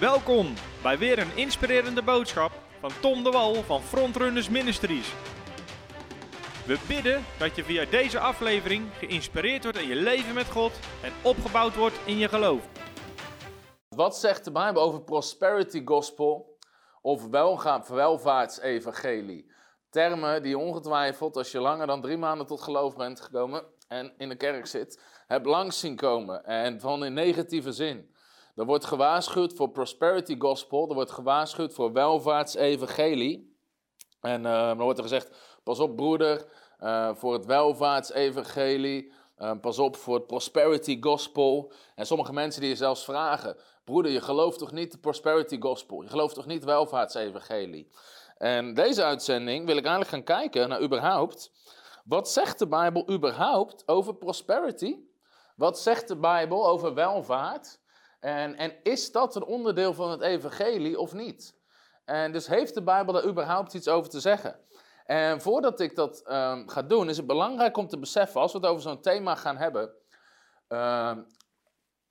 Welkom bij weer een inspirerende boodschap van Tom de Wal van Frontrunners Ministries. We bidden dat je via deze aflevering geïnspireerd wordt in je leven met God en opgebouwd wordt in je geloof. Wat zegt de Bijbel over prosperity gospel of welvaartsevangelie? Termen die ongetwijfeld, als je langer dan drie maanden tot geloof bent gekomen en in de kerk zit, hebt langs zien komen. En van in negatieve zin. Er wordt gewaarschuwd voor prosperity gospel, er wordt gewaarschuwd voor welvaartsevangelie. En eh, dan wordt er gezegd, pas op broeder, eh, voor het welvaartsevangelie. Eh, pas op voor het prosperity gospel. En sommige mensen die je zelfs vragen, broeder, je gelooft toch niet de prosperity gospel? Je gelooft toch niet welvaartsevangelie? En deze uitzending wil ik eigenlijk gaan kijken naar überhaupt, wat zegt de Bijbel überhaupt over prosperity? Wat zegt de Bijbel over welvaart? En, en is dat een onderdeel van het evangelie of niet? En dus heeft de Bijbel daar überhaupt iets over te zeggen? En voordat ik dat ehm, ga doen, is het belangrijk om te beseffen, als we het over zo'n thema gaan hebben, ehm,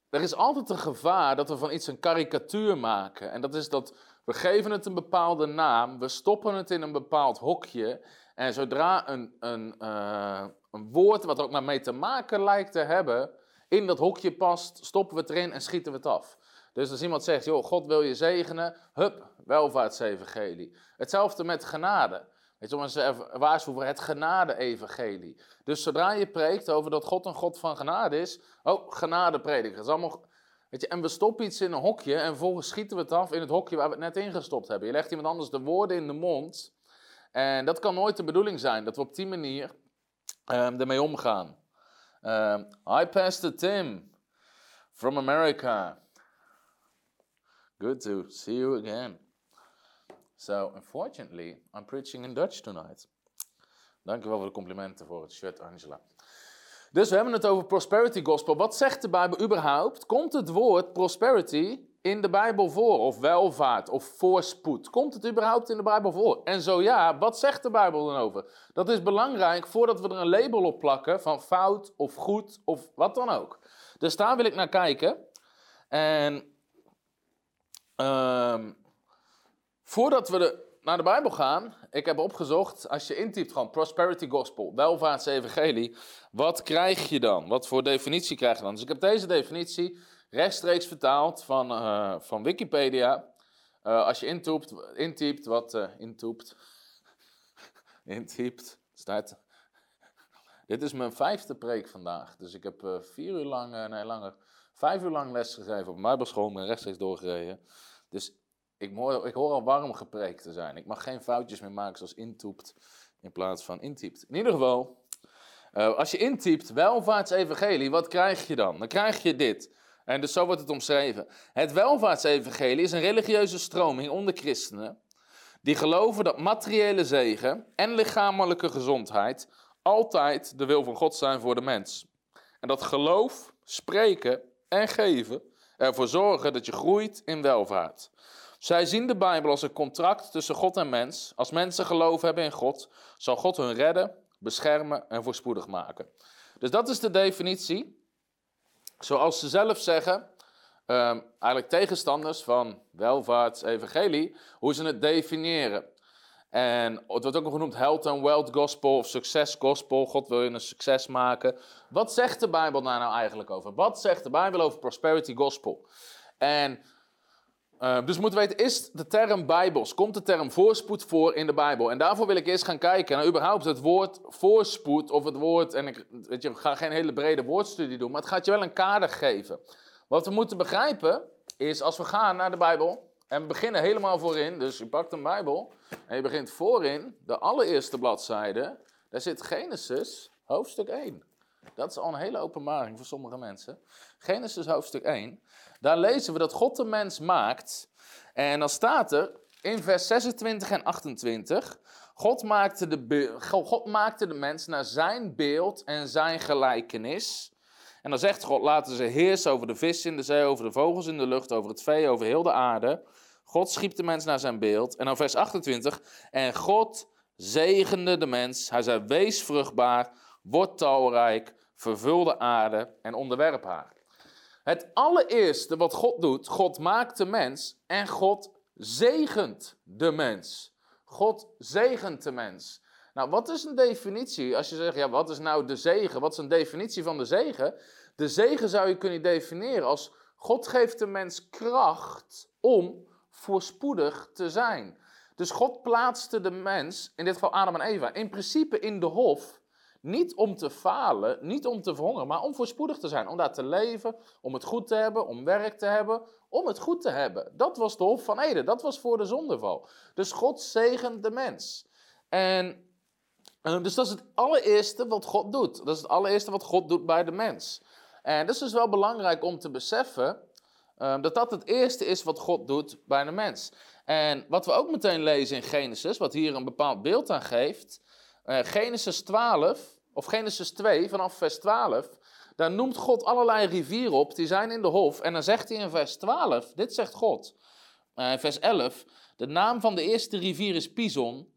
er is altijd een gevaar dat we van iets een karikatuur maken. En dat is dat we geven het een bepaalde naam, we stoppen het in een bepaald hokje. En zodra een, een, eh, een woord wat er ook maar mee te maken lijkt te hebben, in dat hokje past, stoppen we het erin en schieten we het af. Dus als iemand zegt, joh, God wil je zegenen, hup, welvaartsevangelie. Hetzelfde met genade. Weet je, eens waarschuwen het genade-evangelie. Dus zodra je preekt over dat God een God van genade is, oh, genade prediken. Is allemaal, weet je, en we stoppen iets in een hokje en vervolgens schieten we het af in het hokje waar we het net ingestopt hebben. Je legt iemand anders de woorden in de mond. En dat kan nooit de bedoeling zijn, dat we op die manier um, ermee omgaan. Um, hi, Pastor Tim from America. Good to see you again. So, unfortunately, I'm preaching in Dutch tonight. Dankjewel voor de complimenten voor het shirt, Angela. Dus we hebben het over prosperity gospel. Wat zegt de Bijbel überhaupt? Komt het woord prosperity in de Bijbel voor? Of welvaart of voorspoed? Komt het überhaupt in de Bijbel voor? En zo ja, wat zegt de Bijbel dan over? Dat is belangrijk voordat we er een label op plakken van fout of goed of wat dan ook. Dus daar wil ik naar kijken. En um, voordat we naar de Bijbel gaan, ik heb opgezocht, als je intypt gewoon prosperity gospel, welvaartsevangelie, wat krijg je dan? Wat voor definitie krijg je dan? Dus ik heb deze definitie rechtstreeks vertaald van, uh, van Wikipedia. Uh, als je intypt, intypt wat uh, intypt, intypt, staat. Dit is mijn vijfde preek vandaag. Dus ik heb vier uur lang, nee langer, vijf uur lang les gegeven op mijn Bijbelschool, ben rechtstreeks doorgereden. Dus ik hoor, ik hoor al warm gepreekt te zijn. Ik mag geen foutjes meer maken zoals intoept in plaats van intypt. In ieder geval, als je intypt welvaartsevangelie, wat krijg je dan? Dan krijg je dit. En dus zo wordt het omschreven. Het welvaartsevangelie is een religieuze stroming onder christenen die geloven dat materiële zegen en lichamelijke gezondheid altijd de wil van God zijn voor de mens. En dat geloof, spreken en geven ervoor zorgen dat je groeit in welvaart. Zij zien de Bijbel als een contract tussen God en mens. Als mensen geloof hebben in God, zal God hun redden, beschermen en voorspoedig maken. Dus dat is de definitie. Zoals ze zelf zeggen, um, eigenlijk tegenstanders van welvaart, evangelie, hoe ze het definiëren. En het wordt ook nog genoemd health and wealth gospel of success gospel. God wil je een succes maken. Wat zegt de Bijbel daar nou eigenlijk over? Wat zegt de Bijbel over prosperity gospel? En uh, dus moeten weten, is de term bijbels, komt de term voorspoed voor in de Bijbel? En daarvoor wil ik eerst gaan kijken naar überhaupt het woord voorspoed of het woord, en ik weet je, ga geen hele brede woordstudie doen, maar het gaat je wel een kader geven. Wat we moeten begrijpen is, als we gaan naar de Bijbel en we beginnen helemaal voorin, dus je pakt een Bijbel en je begint voorin, de allereerste bladzijde, daar zit Genesis, hoofdstuk 1. Dat is al een hele openbaring voor sommige mensen. Genesis hoofdstuk 1. Daar lezen we dat God de mens maakt. En dan staat er in vers 26 en 28. God maakte, de, God maakte de mens naar zijn beeld en zijn gelijkenis. En dan zegt God, laten ze heersen over de vis in de zee, over de vogels in de lucht, over het vee, over heel de aarde. God schiep de mens naar zijn beeld. En dan vers 28. En God zegende de mens. Hij zei, wees vruchtbaar, word talrijk, vervul de aarde en onderwerp haar. Het allereerste wat God doet, God maakt de mens en God zegent de mens. God zegent de mens. Nou, wat is een definitie? Als je zegt, ja, wat is nou de zegen? Wat is een definitie van de zegen? De zegen zou je kunnen definiëren als God geeft de mens kracht om voorspoedig te zijn. Dus God plaatste de mens, in dit geval Adam en Eva, in principe in de hof. Niet om te falen, niet om te verhongeren, maar om voorspoedig te zijn. Om daar te leven, om het goed te hebben, om werk te hebben, om het goed te hebben. Dat was de hof van Eden, dat was voor de zondeval. Dus God zegent de mens. En eh, dus dat is het allereerste wat God doet. Dat is het allereerste wat God doet bij de mens. En dat is dus wel belangrijk om te beseffen uh, dat dat het eerste is wat God doet bij de mens. En wat we ook meteen lezen in Genesis, wat hier een bepaald beeld aan geeft. Uh, Genesis 12, of Genesis 2, vanaf vers 12. Daar noemt God allerlei rivieren op, die zijn in de hof. En dan zegt hij in vers 12, dit zegt God. Uh, vers 11, de naam van de eerste rivier is Pison.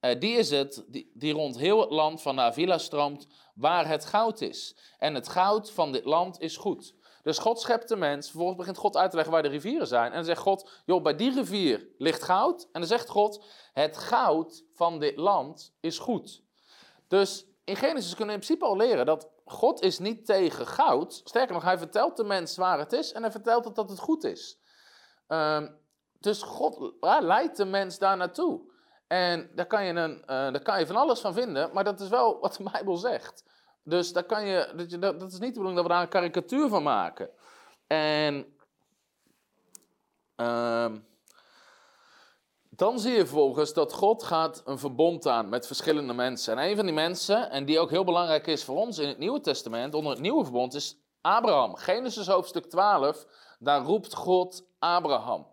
Uh, die is het die, die, rond heel het land van Navila stroomt, waar het goud is. En het goud van dit land is goed. Dus God schept de mens, vervolgens begint God uit te leggen waar de rivieren zijn. En dan zegt God, joh, bij die rivier ligt goud. En dan zegt God, het goud van dit land is goed. Dus in Genesis kunnen we in principe al leren dat God is niet tegen goud. Sterker nog, hij vertelt de mens waar het is en hij vertelt het dat het goed is. Um, dus God leidt de mens daar naartoe. En daar kan, je een, uh, daar kan je van alles van vinden, maar dat is wel wat de Bijbel zegt. Dus daar kan je, dat, dat is niet de bedoeling dat we daar een karikatuur van maken. En uh, dan zie je vervolgens dat God gaat een verbond aan met verschillende mensen. En een van die mensen, en die ook heel belangrijk is voor ons in het Nieuwe Testament, onder het Nieuwe Verbond, is Abraham. Genesis hoofdstuk 12, daar roept God Abraham.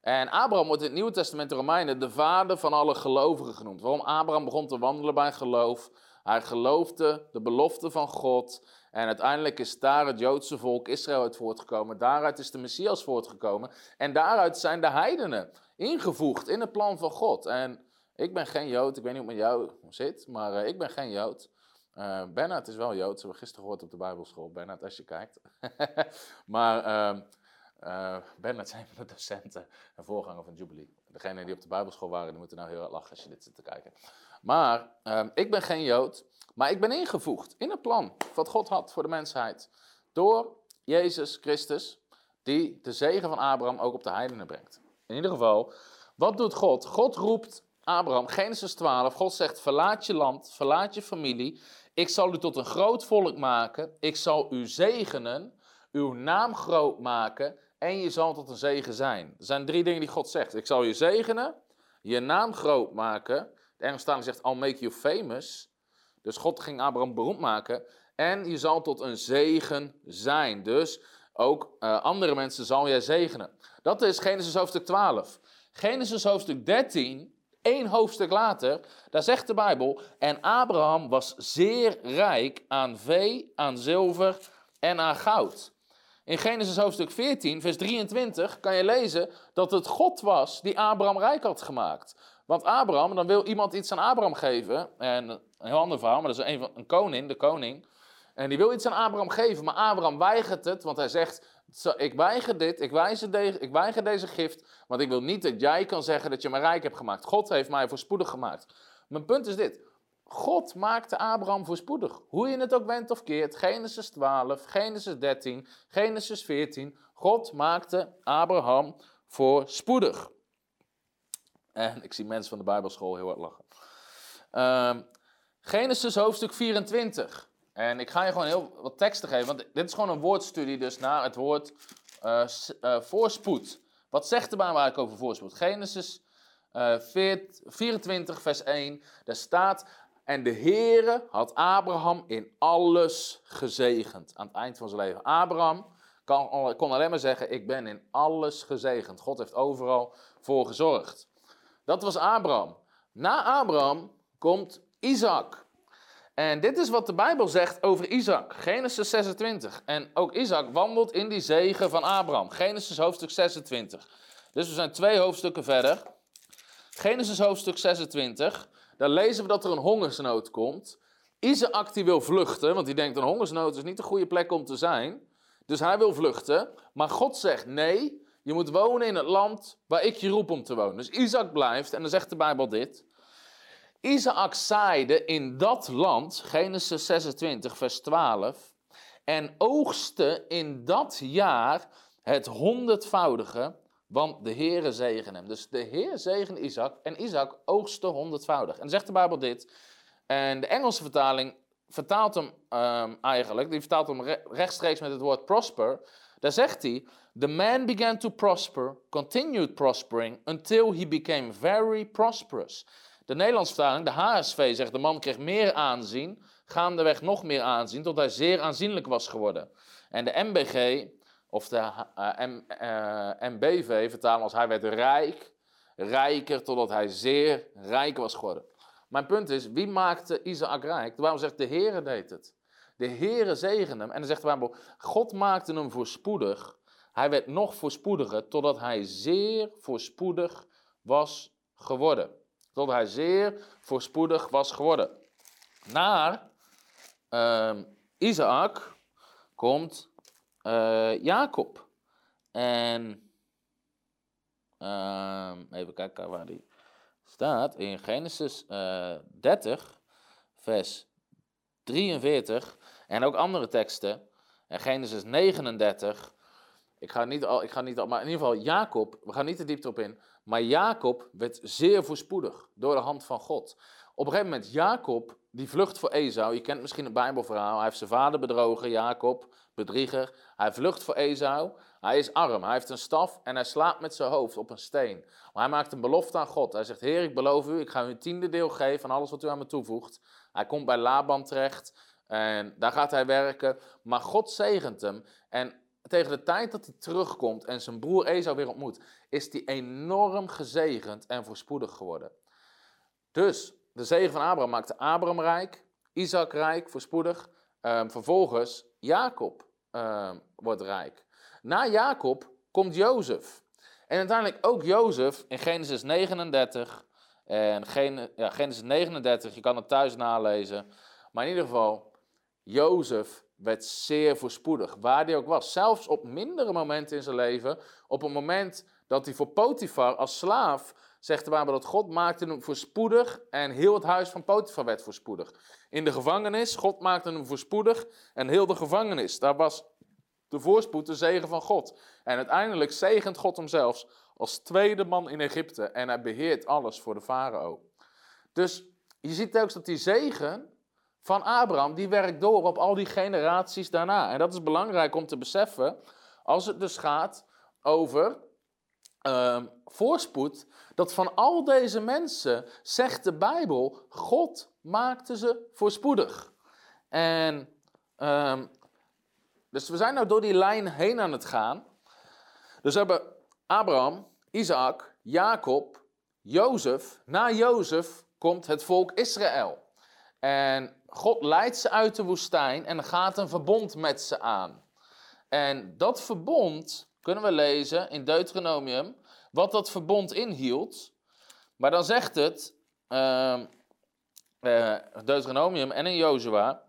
En Abraham wordt in het Nieuwe Testament de Romeinen de vader van alle gelovigen genoemd. Waarom Abraham begon te wandelen bij geloof. Hij geloofde de belofte van God. En uiteindelijk is daar het Joodse volk Israël uit voortgekomen. Daaruit is de Messias voortgekomen. En daaruit zijn de heidenen ingevoegd in het plan van God. En ik ben geen Jood, ik weet niet hoe het met jou zit, maar uh, ik ben geen Jood. Uh, Bernard is wel Jood, ze hebben gisteren gehoord op de Bijbelschool. Bernard, als je kijkt. maar uh, uh, Bernard zijn van de docenten en voorganger van Jubilee. Degenen die op de Bijbelschool waren, die moeten nou heel erg lachen als je dit zit te kijken. Maar uh, ik ben geen Jood, maar ik ben ingevoegd in het plan wat God had voor de mensheid. Door Jezus Christus, die de zegen van Abraham ook op de heidenen brengt. In ieder geval, wat doet God? God roept Abraham, Genesis 12, God zegt, verlaat je land, verlaat je familie. Ik zal u tot een groot volk maken. Ik zal u zegenen, uw naam groot maken en je zal tot een zegen zijn. Er zijn drie dingen die God zegt. Ik zal je zegenen, je naam groot maken. De Engelse zegt, I'll make you famous. Dus God ging Abraham beroemd maken. En je zal tot een zegen zijn. Dus ook uh, andere mensen zal jij zegenen. Dat is Genesis hoofdstuk 12. Genesis hoofdstuk 13, één hoofdstuk later, daar zegt de Bijbel: En Abraham was zeer rijk aan vee, aan zilver en aan goud. In Genesis hoofdstuk 14, vers 23, kan je lezen dat het God was die Abraham rijk had gemaakt. Want Abraham, dan wil iemand iets aan Abraham geven. En een heel ander verhaal, maar dat is een, een koning, de koning. En die wil iets aan Abraham geven, maar Abraham weigert het, want hij zegt: Ik weiger dit, ik weiger, deze, ik weiger deze gift, want ik wil niet dat jij kan zeggen dat je me rijk hebt gemaakt. God heeft mij voorspoedig gemaakt. Mijn punt is dit: God maakte Abraham voorspoedig. Hoe je het ook bent of keert, Genesis 12, Genesis 13, Genesis 14. God maakte Abraham voorspoedig. En ik zie mensen van de Bijbelschool heel hard lachen. Um, Genesis hoofdstuk 24. En ik ga je gewoon heel wat teksten geven, want dit is gewoon een woordstudie dus naar het woord uh, uh, voorspoed. Wat zegt de Bijbel eigenlijk over voorspoed? Genesis uh, 24, vers 1. Daar staat, en de Heere had Abraham in alles gezegend. Aan het eind van zijn leven. Abraham kan, kon alleen maar zeggen, ik ben in alles gezegend. God heeft overal voor gezorgd. Dat was Abraham. Na Abraham komt Isaac. En dit is wat de Bijbel zegt over Isaac. Genesis 26. En ook Isaac wandelt in die zegen van Abraham. Genesis hoofdstuk 26. Dus we zijn twee hoofdstukken verder. Genesis hoofdstuk 26. Daar lezen we dat er een hongersnood komt. Isaac die wil vluchten, want die denkt een hongersnood is niet de goede plek om te zijn. Dus hij wil vluchten. Maar God zegt nee, je moet wonen in het land waar ik je roep om te wonen. Dus Isaac blijft en dan zegt de Bijbel dit. Isaac zaaide in dat land, Genesis 26, vers 12, en oogste in dat jaar het honderdvoudige, want de Heere zegen hem. Dus de Heer zegen Isaac en Isaac oogste honderdvoudig. En dan zegt de Bijbel dit, en de Engelse vertaling vertaalt hem um, eigenlijk, die vertaalt hem rechtstreeks met het woord prosper. Daar zegt hij, the man began to prosper, continued prospering, until he became very prosperous. De Nederlandse vertaling, de HSV, zegt de man kreeg meer aanzien, gaandeweg nog meer aanzien, tot hij zeer aanzienlijk was geworden. En de MBG, of de uh, M, uh, eh, MBV, vertalen als hij werd rijk, rijker, totdat hij zeer rijk was geworden. Mijn punt is, wie maakte Isaac rijk? De zegt, de Heere deed het. De Heere zegende hem. En dan zegt de Bijbel, God maakte hem voorspoedig. Hij werd nog voorspoediger, totdat hij zeer voorspoedig was geworden. Tot hij zeer voorspoedig was geworden. Naar uh, Isaac komt uh, Jacob. En uh, even kijken waar die staat. In Genesis uh, eh, 30, vers 43. En ook andere teksten. En Genesis 39. Ik ga niet al, ik ga niet al, maar in ieder geval Jacob, we gaan niet de diepte op in. Maar Jacob werd zeer voorspoedig door de hand van God. Op een gegeven moment, Jacob, die vlucht voor Esau. Je kent misschien het Bijbelverhaal. Hij heeft zijn vader bedrogen, Jacob, bedrieger. Hij vlucht voor Esau. Hij is arm. Hij heeft een staf en hij slaapt met zijn hoofd op een steen. Maar hij maakt een belofte aan God. Hij zegt: Heer, ik beloof u, ik ga u een tiende deel geven van alles wat u aan me toevoegt. Hij komt bij Laban terecht en daar gaat hij werken. Maar God zegent hem. En tegen de tijd dat hij terugkomt en zijn broer Esau weer ontmoet, is hij enorm gezegend en voorspoedig geworden. Dus de zegen van Abraham maakte Abraham rijk, Isaac rijk, voorspoedig. Ehm, vervolgens Jacob ehm, wordt rijk. Na Jacob komt Jozef. En uiteindelijk ook Jozef in Genesis 39. En ja, Genesis 39, je kan het thuis nalezen. Maar in ieder geval, Jozef werd zeer voorspoedig, waar hij ook was. Zelfs op mindere momenten in zijn leven. Op een moment dat hij voor Potifar als slaaf, zegt de dat God maakte hem voorspoedig en heel het huis van Potifar werd voorspoedig. In de gevangenis, God maakte hem voorspoedig en heel de gevangenis. Daar was de voorspoed, de zegen van God. En uiteindelijk zegent God hem zelfs als tweede man in Egypte en hij beheert alles voor de farao. Dus je ziet ook dat die zegen van Abraham, die werkt door op al die generaties daarna. En dat is belangrijk om te beseffen als het dus gaat over uh, voorspoed, dat van al deze mensen, zegt de Bijbel, God maakte ze voorspoedig. En uh, dus we zijn nou door die lijn heen aan het gaan. Dus we hebben Abraham, Isaac, Jacob, Jozef. Na Jozef komt het volk Israël. En God leidt ze uit de woestijn en gaat een verbond met ze aan. En dat verbond kunnen we lezen in Deuteronomium, wat dat verbond inhield. Maar dan zegt het, uh, uh, Deuteronomium en in Jozua.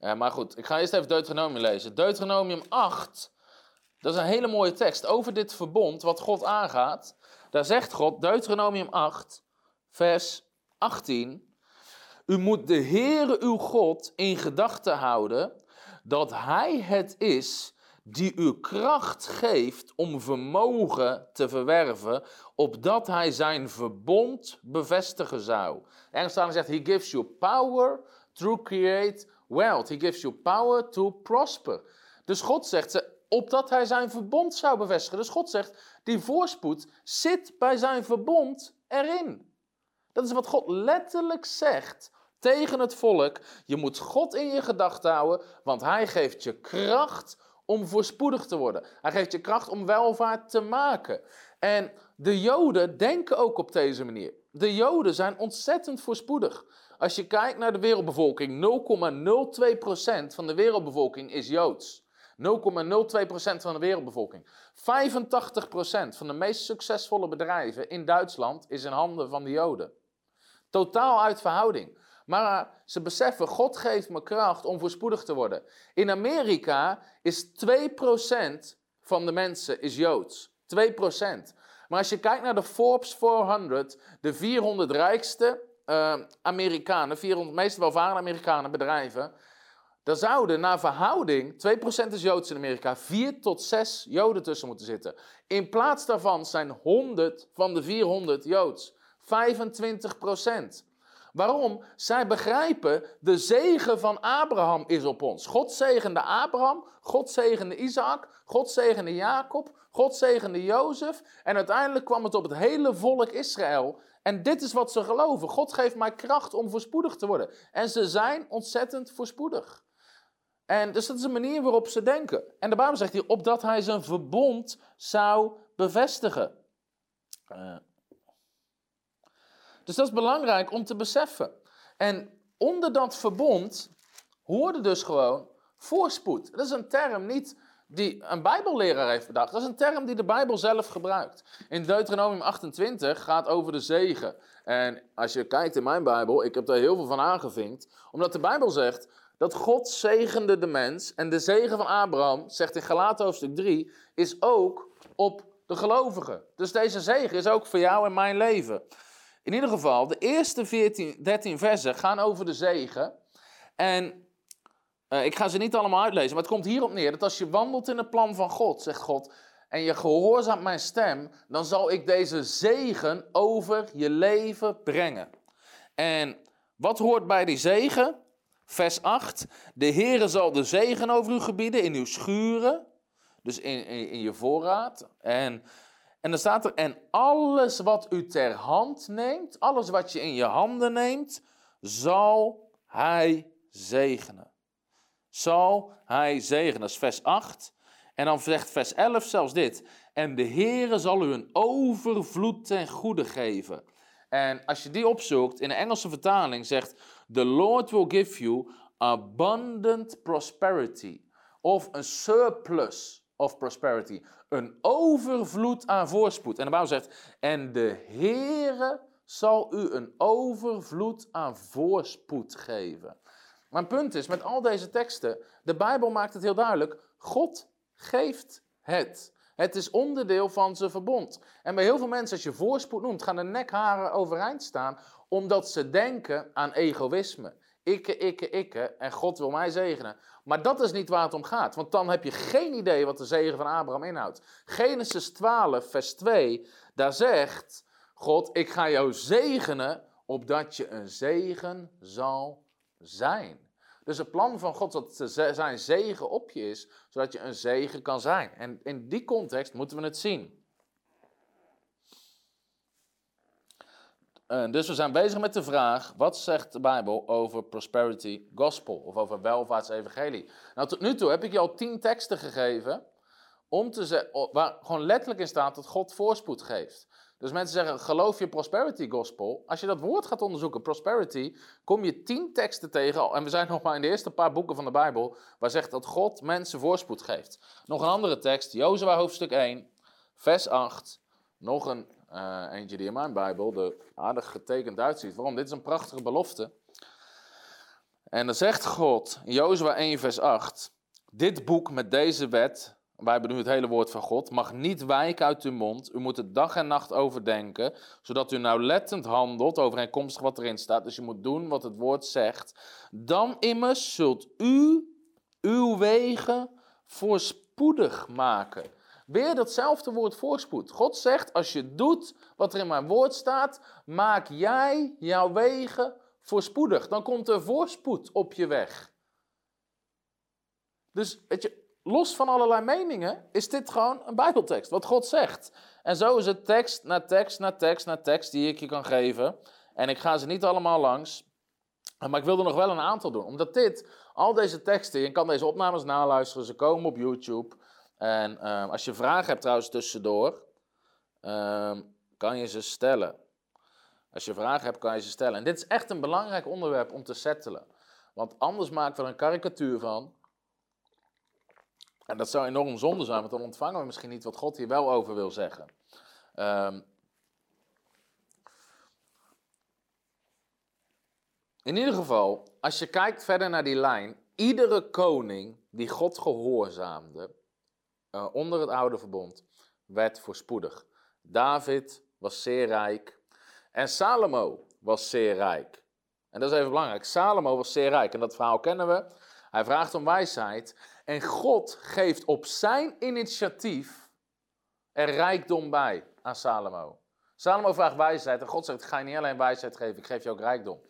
Uh, maar goed, ik ga eerst even Deuteronomium lezen. Deuteronomium 8, dat is een hele mooie tekst over dit verbond wat God aangaat. Daar zegt God, Deuteronomium 8, vers 18. U moet de Heere uw God in gedachten houden dat Hij het is die u kracht geeft om vermogen te verwerven, opdat Hij zijn verbond bevestigen zou. Engels zegt, He gives you power to create wealth. He gives you power to prosper. Dus God zegt, opdat Hij zijn verbond zou bevestigen. Dus God zegt, die voorspoed zit bij zijn verbond erin. Dat is wat God letterlijk zegt tegen het volk. Je moet God in je gedachten houden, want Hij geeft je kracht om voorspoedig te worden. Hij geeft je kracht om welvaart te maken. En de Joden denken ook op deze manier. De Joden zijn ontzettend voorspoedig. Als je kijkt naar de wereldbevolking, 0,02% van de wereldbevolking is Joods. 0,02% van de wereldbevolking. 85% van de meest succesvolle bedrijven in Duitsland is in handen van de Joden. Totaal uit verhouding. Maar ze beseffen, God geeft me kracht om voorspoedig te worden. In Amerika is 2% van de mensen is Joods. 2%. Maar als je kijkt naar de Forbes 400, de 400 rijkste uh, Amerikanen, 400 meest welvarende Amerikanen bedrijven, dan zouden naar verhouding, 2% is Joods in Amerika, 4 tot 6 Joden tussen moeten zitten. In plaats daarvan zijn 100 van de 400 Joods. 25%. Waarom? Zij begrijpen, de zegen van Abraham is op ons. God zegende Abraham, God zegende Isaac, God zegende Jacob, God zegende Jozef. En uiteindelijk kwam het op het hele volk Israël. En dit is wat ze geloven. God geeft mij kracht om voorspoedig te worden. En ze zijn ontzettend voorspoedig. En dus dat is een manier waarop ze denken. En de Bijbel zegt hier, opdat hij zijn verbond zou bevestigen. Uh, dus dat is belangrijk om te beseffen. En onder dat verbond hoorde dus gewoon voorspoed. Dat is een term niet die een Bijbelleraar heeft bedacht. Dat is een term die de Bijbel zelf gebruikt. In Deuteronomium 28 gaat over de zegen. En als je kijkt in mijn Bijbel, ik heb daar heel veel van aangevinkt, omdat de Bijbel zegt dat God zegende de mens. En de zegen van Abraham, zegt in Galaten hoofdstuk 3, is ook op de gelovigen. Dus deze zegen is ook voor jou en mijn leven. In ieder geval, de eerste 14, 13 versen gaan over de zegen. En uh, ik ga ze niet allemaal uitlezen, maar het komt hierop neer dat als je wandelt in het plan van God, zegt God, en je gehoorzaamt mijn stem, dan zal ik deze zegen over je leven brengen. En wat hoort bij die zegen? Vers 8. De Heere zal de zegen over u gebieden in uw schuren, dus in, in, in je voorraad. En en dan staat er, en alles wat u ter hand neemt, alles wat je in je handen neemt, zal hij zegenen. Zal hij zegenen. Dat is vers 8. En dan zegt vers 11 zelfs dit. En de Heere zal u een overvloed ten goede geven. En als je die opzoekt, in de Engelse vertaling zegt, The Lord will give you abundant prosperity. Of een surplus of prosperity. Een overvloed aan voorspoed. En de Bijbel zegt, en de Heere zal u een overvloed aan voorspoed geven. Mijn punt is, met al deze teksten, de Bijbel maakt het heel duidelijk, God geeft het. Het is onderdeel van zijn verbond. En bij heel veel mensen, als je voorspoed noemt, gaan de nekharen overeind staan, omdat ze denken aan egoïsme. Ikke, ikke, ikke, en God wil mij zegenen. Maar dat is niet waar het om gaat, want dan heb je geen idee wat de zegen van Abraham inhoudt. Genesis 12, vers 2, daar zegt God, ik ga jou zegenen, opdat je een zegen zal zijn. Dus het plan van God dat zijn zegen op je is, zodat je een zegen kan zijn. En in die context moeten we het zien. Dus we zijn bezig met de vraag, wat zegt de Bijbel over prosperity gospel of over welvaartsevangelie? Nou, tot nu toe heb ik je al tien teksten gegeven om te waar gewoon letterlijk in staat dat God voorspoed geeft. Dus mensen zeggen, geloof je prosperity gospel? Als je dat woord gaat onderzoeken, prosperity, kom je tien teksten tegen. En we zijn nog maar in de eerste paar boeken van de Bijbel, waar zegt dat God mensen voorspoed geeft. Nog een andere tekst, Jozua hoofdstuk 1, vers 8. Nog een uh, eentje die in mijn Bijbel er aardig getekend uitziet. Waarom? Dit is een prachtige belofte. En dan zegt God in Jozua 1 vers 8. Dit boek met deze wet, wij hebben nu het hele woord van God, mag niet wijken uit uw mond. U moet het dag en nacht overdenken, zodat u nauwlettend handelt overeenkomstig wat erin staat. Dus je moet doen wat het woord zegt. Dan immers zult u uw wegen voorspoedig maken. Weer datzelfde woord voorspoed. God zegt, als je doet wat er in mijn woord staat, maak jij jouw wegen voorspoedig. Dan komt er voorspoed op je weg. Dus weet je, los van allerlei meningen, is dit gewoon een Bijbeltekst, wat God zegt. En zo is het tekst na tekst na tekst na tekst die ik je kan geven. En ik ga ze niet allemaal langs. Maar ik wil er nog wel een aantal doen. Omdat dit, al deze teksten, je kan deze opnames naluisteren, ze komen op YouTube. En ehm, als je vragen hebt trouwens tussendoor, ehm, kan je ze stellen. Als je vragen hebt, kan je ze stellen. En dit is echt een belangrijk onderwerp om te settelen. Want anders maken we er een karikatuur van. En dat zou enorm zonde zijn, want dan ontvangen we misschien niet wat God hier wel over wil zeggen. Um, In ieder geval, als je kijkt verder naar die lijn, iedere koning die God gehoorzaamde uh, onder het oude verbond, werd voorspoedig. David was zeer rijk en Salomo was zeer rijk. En dat is even belangrijk. Salomo was zeer rijk en dat verhaal kennen we. Hij vraagt om wijsheid en God geeft op zijn initiatief er rijkdom bij aan Salomo. Salomo vraagt wijsheid en God zegt: ga je niet alleen wijsheid geven, ik geef je ook rijkdom.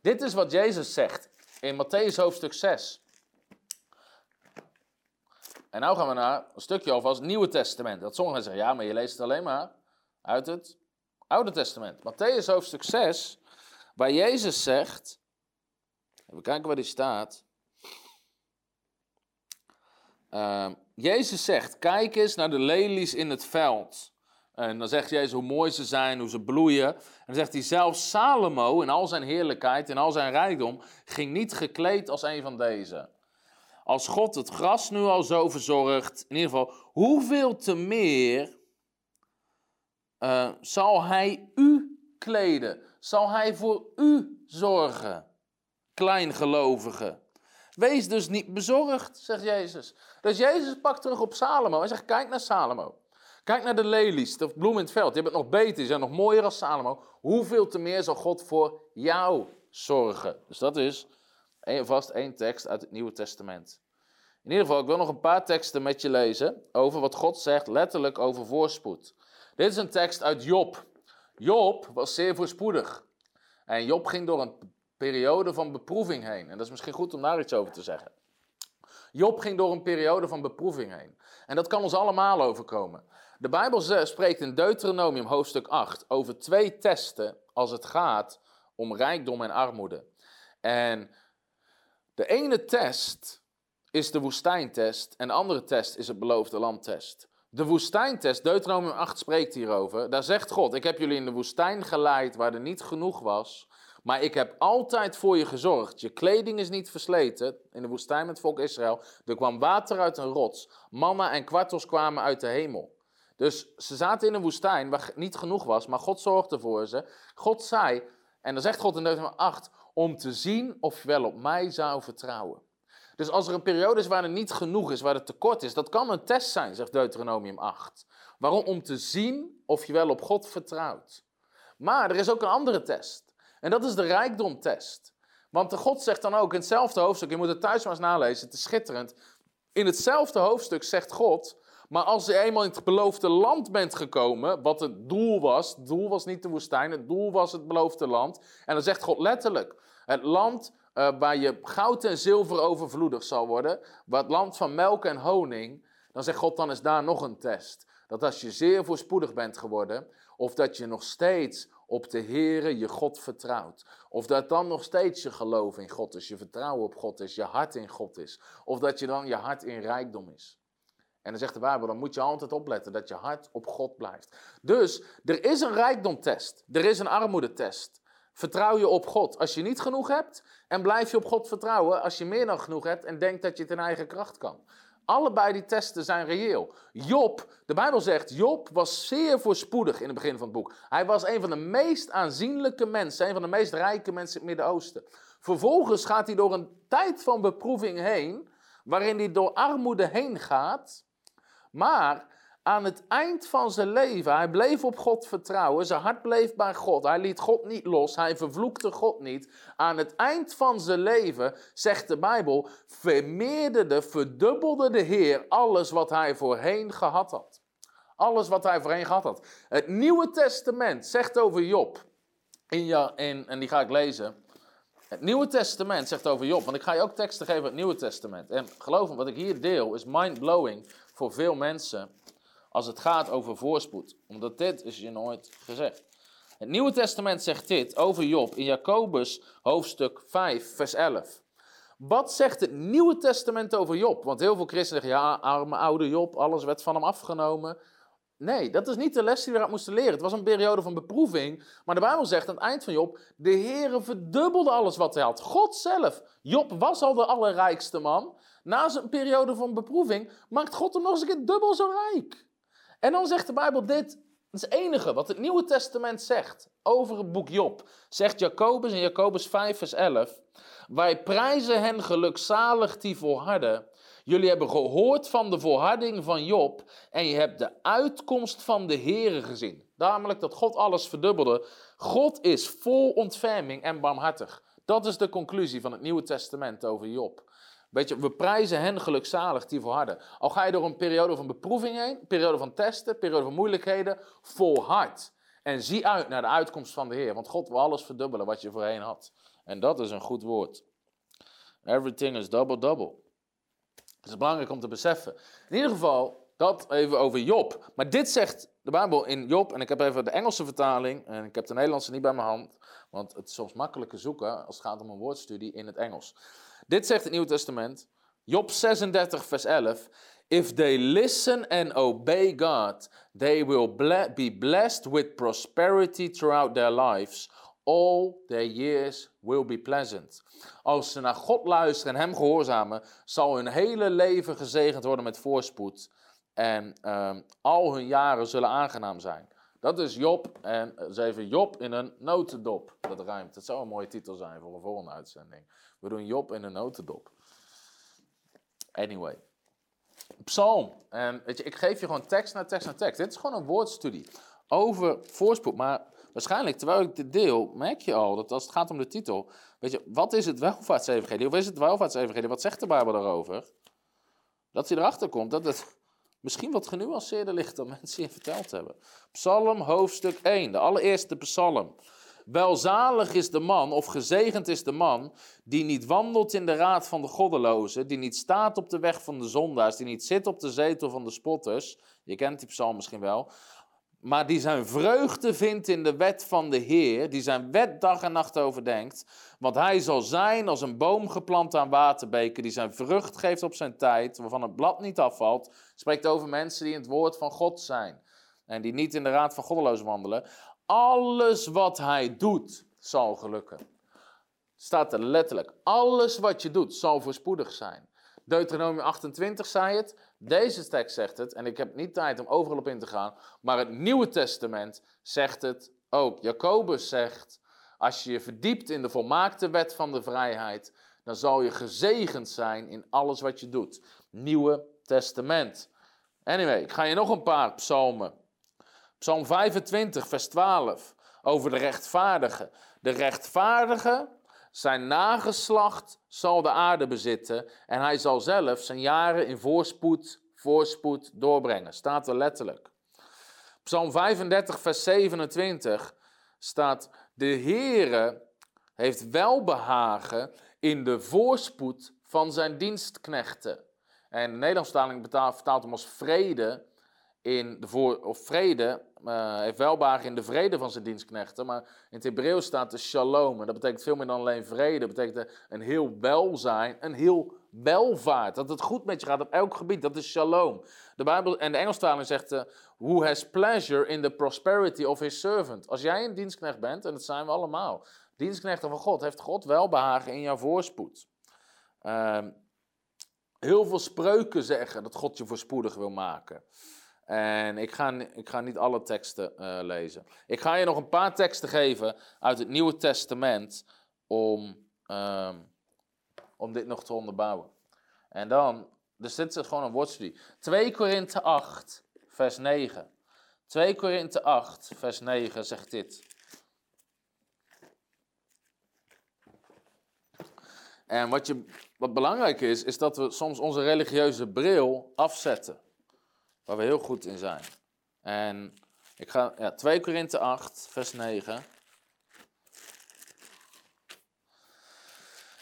Dit is wat Jezus zegt in Matthäus hoofdstuk 6. En nu gaan we naar een stukje over als Nieuwe Testament. Dat sommigen zeggen, ja, maar je leest het alleen maar uit het Oude Testament. Matthäus hoofdstuk 6, waar Jezus zegt, even kijken waar die staat. Uh, Jezus zegt, kijk eens naar de lelies in het veld. En dan zegt Jezus hoe mooi ze zijn, hoe ze bloeien. En dan zegt hij zelfs Salomo in al zijn heerlijkheid, in al zijn rijkdom, ging niet gekleed als een van deze. Als God het gras nu al zo verzorgt, in ieder geval, hoeveel te meer uh, zal hij u kleden? Zal hij voor u zorgen? Kleingelovige. Wees dus niet bezorgd, zegt Jezus. Dus Jezus pakt terug op Salomo en zegt: Kijk naar Salomo. Kijk naar de lelies, de bloem in het veld. Je bent nog beter, je bent nog mooier als Salomo. Hoeveel te meer zal God voor jou zorgen? Dus dat is vast één tekst uit het Nieuwe Testament. In ieder geval, ik wil nog een paar teksten met je lezen over wat God zegt, letterlijk over voorspoed. Dit is een tekst uit Job. Job was zeer voorspoedig. En Job ging door een periode van beproeving heen. En dat is misschien goed om daar iets over te zeggen. Job ging door een periode van beproeving heen. En dat kan ons allemaal overkomen. De Bijbel spreekt in Deuteronomium hoofdstuk 8 over twee testen als het gaat om rijkdom en armoede. En de ene test is de woestijntest en de andere test is het beloofde landtest. De woestijntest, Deuteronomium 8 spreekt hierover. Daar zegt God: Ik heb jullie in de woestijn geleid waar er niet genoeg was. Maar ik heb altijd voor je gezorgd. Je kleding is niet versleten. In de woestijn met het volk Israël. Er kwam water uit een rots. Manna en kwartels kwamen uit de hemel. Dus ze zaten in een woestijn waar niet genoeg was, maar God zorgde voor ze. God zei, en dan zegt God in Deuteronomium 8, om te zien of je wel op mij zou vertrouwen. Dus als er een periode is waar er niet genoeg is, waar er tekort is, dat kan een test zijn, zegt Deuteronomium 8. Waarom? Om te zien of je wel op God vertrouwt. Maar er is ook een andere test. En dat is de rijkdomtest. Want de God zegt dan ook in hetzelfde hoofdstuk, je moet het thuis maar eens nalezen, het is schitterend. In hetzelfde hoofdstuk zegt God, maar als je eenmaal in het beloofde land bent gekomen, wat het doel was, het doel was niet de woestijn, het doel was het beloofde land. En dan zegt God letterlijk, het land uh, waar je goud en zilver overvloedig zal worden, wat land van melk en honing, dan zegt God, dan is daar nog een test. Dat als je zeer voorspoedig bent geworden, of dat je nog steeds op de Heere je God vertrouwt. Of dat dan nog steeds je geloof in God is, je vertrouwen op God is, je hart in God is. Of dat je dan je hart in rijkdom is. En dan zegt de Bijbel, dan moet je altijd opletten dat je hart op God blijft. Dus er is een rijkdomtest, er is een armoedetest. Vertrouw je op God als je niet genoeg hebt en blijf je op God vertrouwen als je meer dan genoeg hebt en denkt dat je het in eigen kracht kan. Allebei die testen zijn reëel. Job, de Bijbel zegt, Job was zeer voorspoedig in het begin van het boek. Hij was een van de meest aanzienlijke mensen, een van de meest rijke mensen in het Midden-Oosten. Vervolgens gaat hij door een tijd van beproeving heen, waarin hij door armoede heen gaat. Maar aan het eind van zijn leven, hij bleef op God vertrouwen, zijn hart bleef bij God, hij liet God niet los, hij vervloekte God niet. Aan het eind van zijn leven, zegt de Bijbel, vermeerderde, verdubbelde de Heer alles wat hij voorheen gehad had. Alles wat hij voorheen gehad had. Het Nieuwe Testament zegt over Job, in, ja, in, en die ga ik lezen. Het Nieuwe Testament zegt over Job, want ik ga je ook teksten geven uit het Nieuwe Testament. En geloof me, wat ik hier deel is mind-blowing voor veel mensen als het gaat over voorspoed. Omdat dit is je nooit gezegd. Het Nieuwe Testament zegt dit over Job in Jacobus hoofdstuk 5, vers 11. Wat zegt het Nieuwe Testament over Job? Want heel veel christenen zeggen, ja, arme oude Job, alles werd van hem afgenomen. Nee, dat is niet de les die we moesten leren. Het was een periode van beproeving. Maar de Bijbel zegt aan het eind van Job, de Heere verdubbelde alles wat hij had. God zelf. Job was al de allerrijkste man. Na zijn periode van beproeving maakt God hem nog eens een keer dubbel zo rijk. En dan zegt de Bijbel dit, het enige wat het Nieuwe Testament zegt over het boek Job. Zegt Jacobus in Jacobus 5, vers 11. Wij prijzen hen gelukzalig die volharden. Jullie hebben gehoord van de volharding van Job en je hebt de uitkomst van de Here gezien. Namelijk dat God alles verdubbelde. God is vol ontferming en barmhartig. Dat is de conclusie van het Nieuwe Testament over Job. We prijzen hen gelukzalig die volharden. Al ga je door een periode van beproeving heen, een periode van testen, periode van moeilijkheden, volhard. En zie uit naar de uitkomst van de Heer. Want God wil alles verdubbelen wat je voorheen had. En dat is een goed woord. Everything is double double. Het is belangrijk om te beseffen. In ieder geval, dat even over Job. Maar dit zegt de Bijbel in Job, en ik heb even de Engelse vertaling, en ik heb de Nederlandse niet bij mijn hand, want het is soms makkelijker zoeken als het gaat om een woordstudie in het Engels. Dit zegt het Nieuwe Testament, Job 36, vers 11. If they listen and obey God, they will be blessed with prosperity throughout their lives. All their years will be pleasant. Als ze naar God luisteren en Hem gehoorzamen, zal hun hele leven gezegend worden met voorspoed. En um, al hun jaren zullen aangenaam zijn. Dat is Job. En uh, is even Job in een notendop. Dat ruimt. Dat zou een mooie titel zijn voor een volgende uitzending. We doen Job in een notendop. Anyway. Psalm. En weet je, ik geef je gewoon tekst naar tekst naar tekst. Dit is gewoon een woordstudie over voorspoed. Maar waarschijnlijk, terwijl ik dit deel, merk je al dat als het gaat om de titel. Weet je, wat is het welvaartsevangelie? Of is het welvaartsevangelie? Wat zegt de Bijbel daarover? Dat hij erachter komt dat het misschien wat genuanceerder ligt dan mensen je verteld hebben. Psalm hoofdstuk 1, de allereerste psalm. Welzalig is de man, of gezegend is de man, die niet wandelt in de raad van de goddelozen, die niet staat op de weg van de zondaars, die niet zit op de zetel van de spotters. Je kent die psalm misschien wel. Maar die zijn vreugde vindt in de wet van de Heer, die zijn wet dag en nacht overdenkt. Want hij zal zijn als een boom geplant aan waterbeken, die zijn vrucht geeft op zijn tijd, waarvan het blad niet afvalt. Spreekt over mensen die in het woord van God zijn. En die niet in de raad van goddelozen wandelen. Alles wat hij doet, zal gelukken. Staat er letterlijk. Alles wat je doet, zal voorspoedig zijn. Deuteronomium 28 zei het. Deze tekst zegt het. En ik heb niet tijd om overal op in te gaan. Maar het Nieuwe Testament zegt het ook. Jacobus zegt. Als je je verdiept in de volmaakte wet van de vrijheid. dan zal je gezegend zijn in alles wat je doet. Nieuwe Testament. Anyway, ik ga je nog een paar psalmen Psalm 25, vers 12, over de rechtvaardige. De rechtvaardige, zijn nageslacht zal de aarde bezitten en hij zal zelf zijn jaren in voorspoed, voorspoed doorbrengen. Staat er letterlijk. Psalm 35, vers 27 staat, de Heere heeft welbehagen in de voorspoed van zijn dienstknechten. En de Nederlandstaling vertaalt hem als vrede in de voor, of vrede, uh, heeft welbehagen in de vrede van zijn dienstknechten. Maar in het Hebreeuws staat de shalom. En dat betekent veel meer dan alleen vrede. Dat betekent een heel welzijn, een heel welvaart. Dat het goed met je gaat op elk gebied. Dat is shalom. De Bijbel en de Engelstaling zegt: uh, Who has pleasure in the prosperity of his servant. Als jij een dienstknecht bent, en dat zijn we allemaal, dienstknechten van God, heeft God welbehagen in jouw voorspoed. Uh, heel veel spreuken zeggen dat God je voorspoedig wil maken. En ik ga, ik ga niet alle teksten uh, lezen. Ik ga je nog een paar teksten geven uit het Nieuwe Testament om, um, om dit nog te onderbouwen. En dan, dus dit is gewoon een woordstudie. 2 Korinthe 8, vers 9. 2 Korinthe 8, vers 9 zegt dit. En wat, je, wat belangrijk is, is dat we soms onze religieuze bril afzetten. Waar we heel goed in zijn. En ik ga, ja, 2 Korinthe 8, vers 9.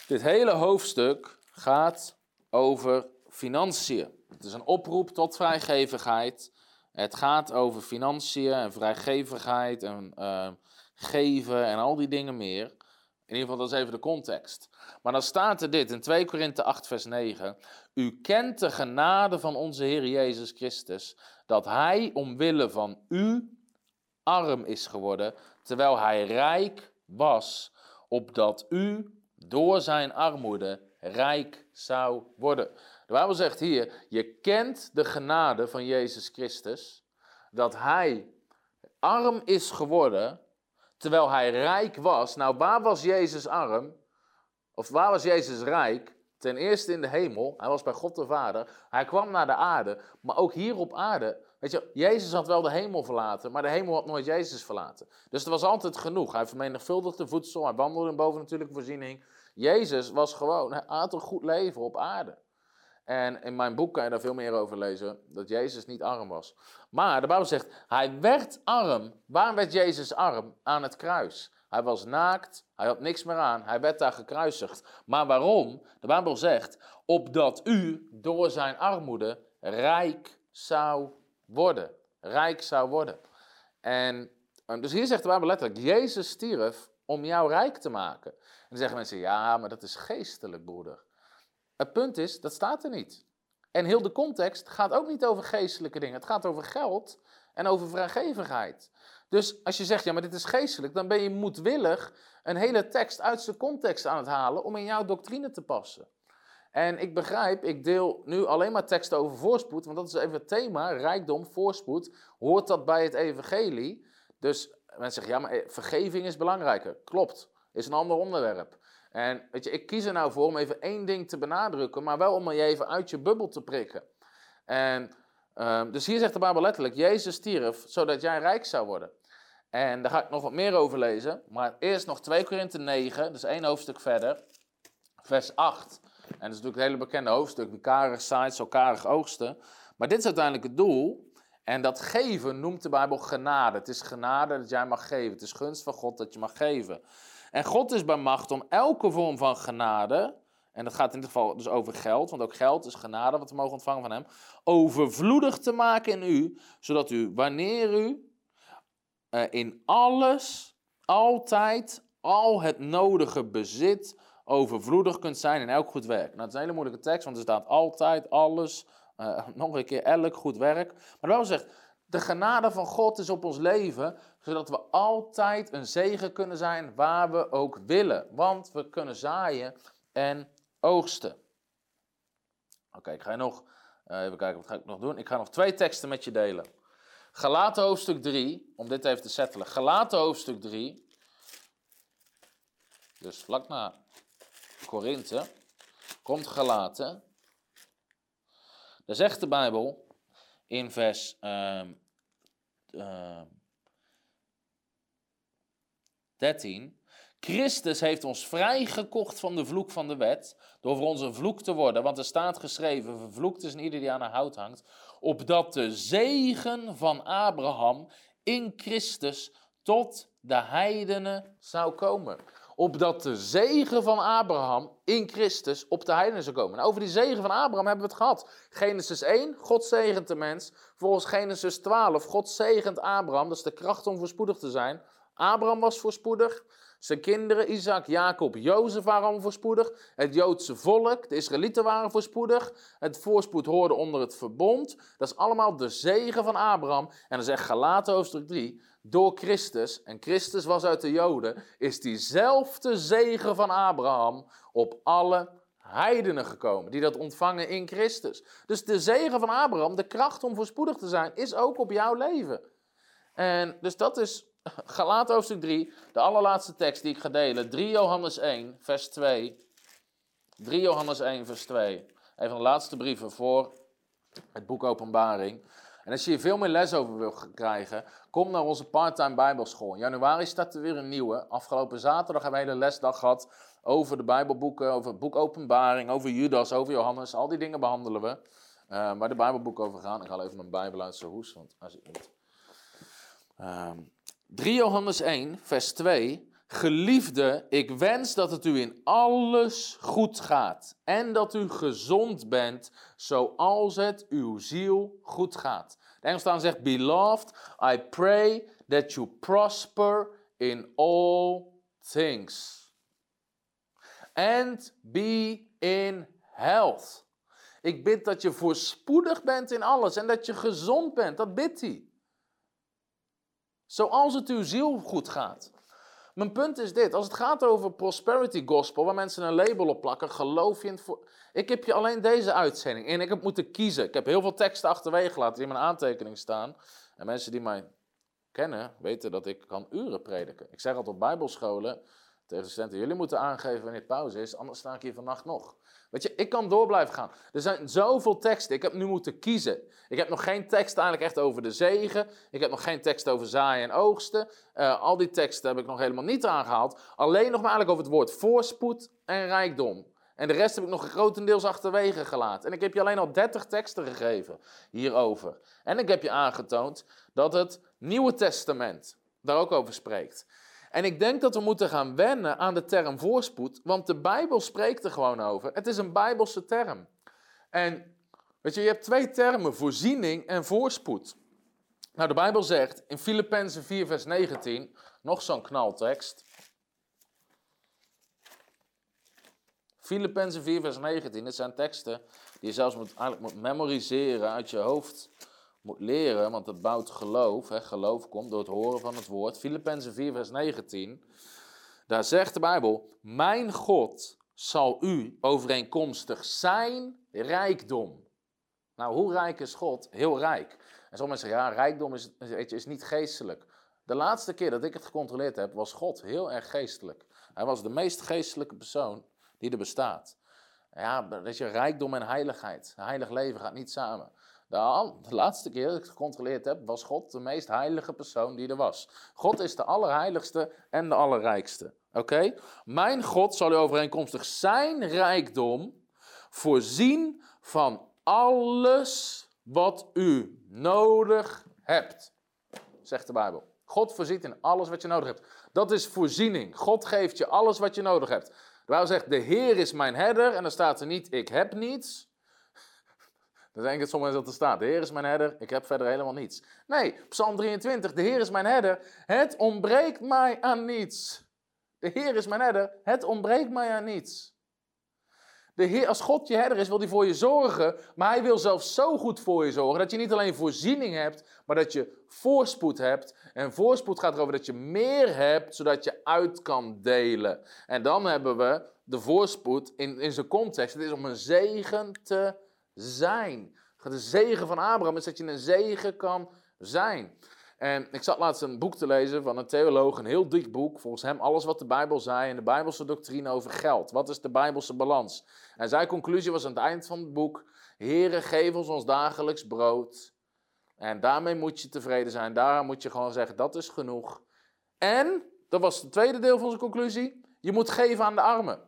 Dit hele hoofdstuk gaat over financiën. Het is een oproep tot vrijgevigheid. Het gaat over financiën en vrijgevigheid en uh, geven en al die dingen meer. In ieder geval, dat is even de context. Maar dan staat er dit in 2 Korinthe 8, vers 9. U kent de genade van onze Heer Jezus Christus, dat Hij omwille van u arm is geworden, terwijl Hij rijk was, opdat u door Zijn armoede rijk zou worden. De Bijbel zegt hier, je kent de genade van Jezus Christus, dat Hij arm is geworden terwijl hij rijk was. Nou, waar was Jezus arm? Of waar was Jezus rijk? Ten eerste in de hemel, hij was bij God de Vader. Hij kwam naar de aarde, maar ook hier op aarde. Weet je, Jezus had wel de hemel verlaten, maar de hemel had nooit Jezus verlaten. Dus er was altijd genoeg. Hij vermenigvuldigde voedsel, hij wandelde in bovennatuurlijke voorziening. Jezus was gewoon, hij had een goed leven op aarde. En in mijn boek kan je daar veel meer over lezen, dat Jezus niet arm was. Maar de Bijbel zegt, hij werd arm. Waar werd Jezus arm? Aan het kruis. Hij was naakt, hij had niks meer aan, hij werd daar gekruisigd. Maar waarom? De Bijbel zegt, opdat u door zijn armoede rijk zou worden. Rijk zou worden. En dus hier zegt de Bijbel letterlijk, Jezus stierf om jou rijk te maken. En dan zeggen mensen, ja, maar dat is geestelijk, broeder. Het punt is, dat staat er niet. En heel de context gaat ook niet over geestelijke dingen. Het gaat over geld en over vrijgevigheid. Dus als je zegt, ja, maar dit is geestelijk, dan ben je moedwillig een hele tekst uit zijn context aan het halen om in jouw doctrine te passen. En ik begrijp, ik deel nu alleen maar teksten over voorspoed, want dat is even het thema, rijkdom, voorspoed. Hoort dat bij het evangelie? Dus mensen zeggen, ja, maar eh, vergeving is belangrijker. Klopt, is een ander onderwerp. En weet je, ik kies er nou voor om even één ding te benadrukken, maar wel om je even uit je bubbel te prikken. En um, dus hier zegt de Bijbel letterlijk, Jezus stierf zodat jij rijk zou worden. En daar ga ik nog wat meer over lezen, maar eerst nog 2 Korinthe 9, dus één hoofdstuk verder, vers 8. En dat is natuurlijk het hele bekende hoofdstuk, wie karig zaait, zo karig oogsten. Maar dit is uiteindelijk het doel. En dat geven noemt de Bijbel genade. Het is genade dat jij mag geven. Het is gunst van God dat je mag geven. En God is bij macht om elke vorm van genade, en dat gaat in dit geval dus over geld, want ook geld is genade wat we mogen ontvangen van Hem, overvloedig te maken in u, zodat u, wanneer u uh, in alles, altijd, al het nodige bezit, overvloedig kunt zijn in elk goed werk. Nou, dat is een hele moeilijke tekst, want er staat altijd, alles, uh, nog een keer elk goed werk. Maar wel zegt, de genade van God is op ons leven, zodat we altijd een zegen kunnen zijn waar we ook willen. Want we kunnen zaaien en oogsten. Oké, ik ga nog, uh, even kijken, wat ga ik nog doen? Ik ga nog twee teksten met je delen. Galaten hoofdstuk 3, om dit even te settelen. Galaten hoofdstuk 3, dus vlak na Korinthe, komt Galaten. Daar zegt de Bijbel in vers uh, uh, 13. Christus heeft ons vrijgekocht van de vloek van de wet, door voor ons een vloek te worden. Want er staat geschreven, vervloekt is ieder die aan een hout hangt, opdat de zegen van Abraham in Christus tot de heidenen zou komen. Opdat de zegen van Abraham in Christus op de heidenen zou komen. over die zegen van Abraham hebben we het gehad. Genesis 1, God zegent de mens. Volgens Genesis 12, God zegent Abraham. Dat is de kracht om voorspoedig te zijn. Abraham was voorspoedig. Zijn kinderen, Isaac, Jacob, Jozef waren voorspoedig. Het Joodse volk, de Israëlieten waren voorspoedig. Het voorspoed hoorde onder het verbond. Dat is allemaal de zegen van Abraham. En dan zegt Galaten hoofdstuk 3, door Christus, en Christus was uit de Joden, is diezelfde zegen van Abraham op alle heidenen gekomen, die dat ontvangen in Christus. Dus de zegen van Abraham, de kracht om voorspoedig te zijn, is ook op jouw leven. En dus dat is Galaten hoofdstuk 3, de allerlaatste tekst die ik ga delen. 3 Johannes 1, vers 2. 3 Johannes 1, vers 2. Even de laatste brieven voor het boek Openbaring. En als je hier veel meer les over wil krijgen, kom naar onze parttime bijbelschool. In januari staat er weer een nieuwe. Afgelopen zaterdag hebben we een hele lesdag gehad over de bijbelboeken, over het boek Openbaring, over Judas, over Johannes. Al die dingen behandelen we. Uh, de bijbelboeken over gaan. Ik haal even mijn bijbel uit zijn hoes, want hij zit niet. Um, 3 Johannes 1, vers 2. Geliefde, ik wens dat het u in alles goed gaat en dat u gezond bent, zoals het uw ziel goed gaat. De Engelstaan zegt, Beloved, I pray that you prosper in all things. And be in health. Ik bid dat je voorspoedig bent in alles en dat je gezond bent. Dat bidt hij. Zoals het uw ziel goed gaat. Mijn punt is dit: als het gaat over prosperity gospel, waar mensen een label op plakken, geloof je in het. Ik heb je alleen deze uitzending en ik heb moeten kiezen. Ik heb heel veel teksten achterwege gelaten die in mijn aantekening staan. En mensen die mij kennen, weten dat ik kan uren prediken. Ik zeg altijd op bijbelscholen tegen de studenten, jullie moeten aangeven wanneer pauze is, anders sta ik hier vannacht nog. Weet je, ik kan door blijven gaan. Er zijn zoveel teksten. Ik heb nu moeten kiezen. Ik heb nog geen tekst eigenlijk echt over de zegen. Ik heb nog geen tekst over zaaien en oogsten. Uh, al die teksten heb ik nog helemaal niet aangehaald. Alleen nog maar over het woord voorspoed en rijkdom. En de rest heb ik nog grotendeels achterwege gelaten. En ik heb je alleen al 30 teksten gegeven hierover. En ik heb je aangetoond dat het Nieuwe Testament daar ook over spreekt. En ik denk dat we moeten gaan wennen aan de term voorspoed, want de Bijbel spreekt er gewoon over. Het is een Bijbelse term. En weet je, je hebt twee termen, voorziening en voorspoed. Nou, de Bijbel zegt in Filippenzen 4, vers 19, nog zo'n knaltekst. Filippenzen 4, vers 19, dit zijn teksten die je zelfs moet, eigenlijk moet memoriseren uit je hoofd moet leren, want het bouwt geloof. Hè. Geloof komt door het horen van het woord. Filippenzen 4, vers 19. Daar zegt de Bijbel: Mijn God zal u overeenkomstig zijn rijkdom. Nou, hoe rijk is God? Heel rijk. En sommigen zeggen, ja, rijkdom is, weet je, is niet geestelijk. De laatste keer dat ik het gecontroleerd heb, was God heel erg geestelijk. Hij was de meest geestelijke persoon die er bestaat. Ja, weet je, rijkdom en heiligheid. heilig leven gaat niet samen. De, de laatste keer dat ik gecontroleerd heb, was God de meest heilige persoon die er was. God is de allerheiligste en de allerrijkste. Oké? Mijn God zal u overeenkomstig zijn rijkdom voorzien van alles wat u nodig hebt. Zegt de Bijbel. God voorziet in alles wat je nodig hebt. Dat is voorziening. God geeft je alles wat je nodig hebt. De Bijbel zegt, de Heer is mijn herder. En dan staat er niet, ik heb niets. Dan denk ik soms dat er staat, de Heer is mijn herder, ik heb verder helemaal niets. Nee, Psalm 23, de Heer is mijn herder, het ontbreekt mij aan niets. De Heer is mijn herder, het ontbreekt mij aan niets. De Heer, als God je herder is, wil hij voor je zorgen, maar hij wil zelfs zo goed voor je zorgen dat je niet alleen voorziening hebt, maar dat je voorspoed hebt. En voorspoed gaat erover dat je meer hebt, zodat je uit kan delen. En dan hebben we de voorspoed in, in zijn context. Het is om een zegen te zijn. De zegen van Abraham is dat je een zegen kan zijn. En ik zat laatst een boek te lezen van een theoloog, een heel dik boek. Volgens hem alles wat de Bijbel zei en de Bijbelse doctrine over geld. Wat is de Bijbelse balans? En zijn conclusie was aan het eind van het boek: Heere, geef ons ons dagelijks brood. En daarmee moet je tevreden zijn. Daaraan moet je gewoon zeggen: dat is genoeg. En, dat was het tweede deel van zijn conclusie: je moet geven aan de armen.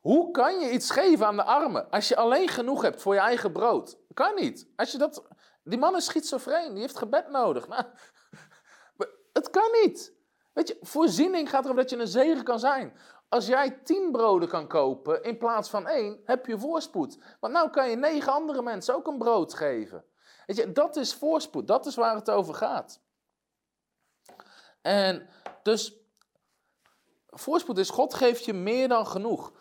Hoe kan je iets geven aan de armen als je alleen genoeg hebt voor je eigen brood? Kan niet. Als je dat, die man is schizofreen, die heeft gebed nodig. Nou, het kan niet. Weet je, voorziening gaat erover dat je een zegen kan zijn. Als jij tien broden kan kopen in plaats van één, heb je voorspoed. Want nou kan je negen andere mensen ook een brood geven. Weet je, dat is voorspoed. Dat is waar het over gaat. En dus, voorspoed is, God geeft je meer dan genoeg.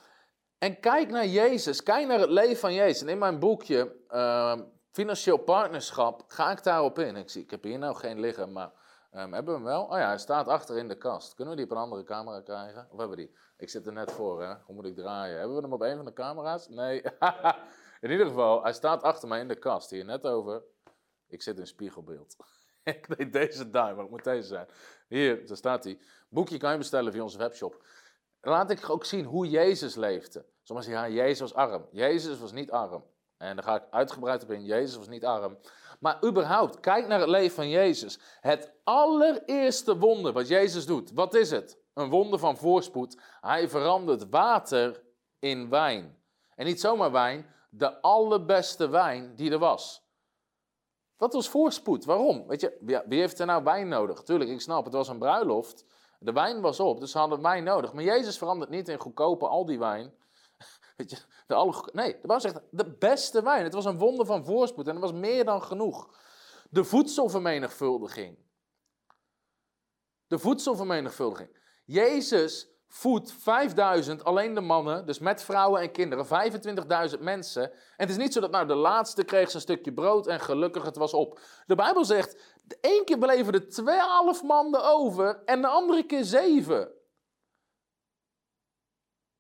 En kijk naar Jezus, kijk naar het leven van Jezus. En in mijn boekje, uh, Financieel Partnerschap, ga ik daarop in. Ik, zie, ik heb hier nou geen liggen, maar um, hebben we hem wel? Oh ja, hij staat achter in de kast. Kunnen we die op een andere camera krijgen? Of hebben we die? Ik zit er net voor, hè? Hoe moet ik draaien? Hebben we hem op een van de camera's? Nee. in ieder geval, hij staat achter mij in de kast. Hier net over. Ik zit in spiegelbeeld. ik deed deze daar, maar het moet deze zijn. Hier, daar staat hij. Boekje kan je bestellen via onze webshop laat ik ook zien hoe Jezus leefde. Sommigen zeggen, ja, Jezus was arm. Jezus was niet arm. En daar ga ik uitgebreid op in. Jezus was niet arm. Maar überhaupt, kijk naar het leven van Jezus. Het allereerste wonder wat Jezus doet, wat is het? Een wonder van voorspoed. Hij verandert water in wijn. En niet zomaar wijn, de allerbeste wijn die er was. Dat was voorspoed. Waarom? Weet je, wie heeft er nou wijn nodig? Tuurlijk, ik snap, het was een bruiloft. De wijn was op, dus ze hadden wijn nodig. Maar Jezus verandert niet in goedkope al die wijn. Weet je, de alle, nee, de Bijbel zegt de beste wijn. Het was een wonder van voorspoed en het was meer dan genoeg. De voedselvermenigvuldiging. De voedselvermenigvuldiging. Jezus voedt 5000, alleen de mannen, dus met vrouwen en kinderen, 25.000 mensen. En het is niet zo dat nou de laatste kreeg zijn stukje brood en gelukkig het was op. De Bijbel zegt, één keer bleven er twaalf mannen over en de andere keer zeven.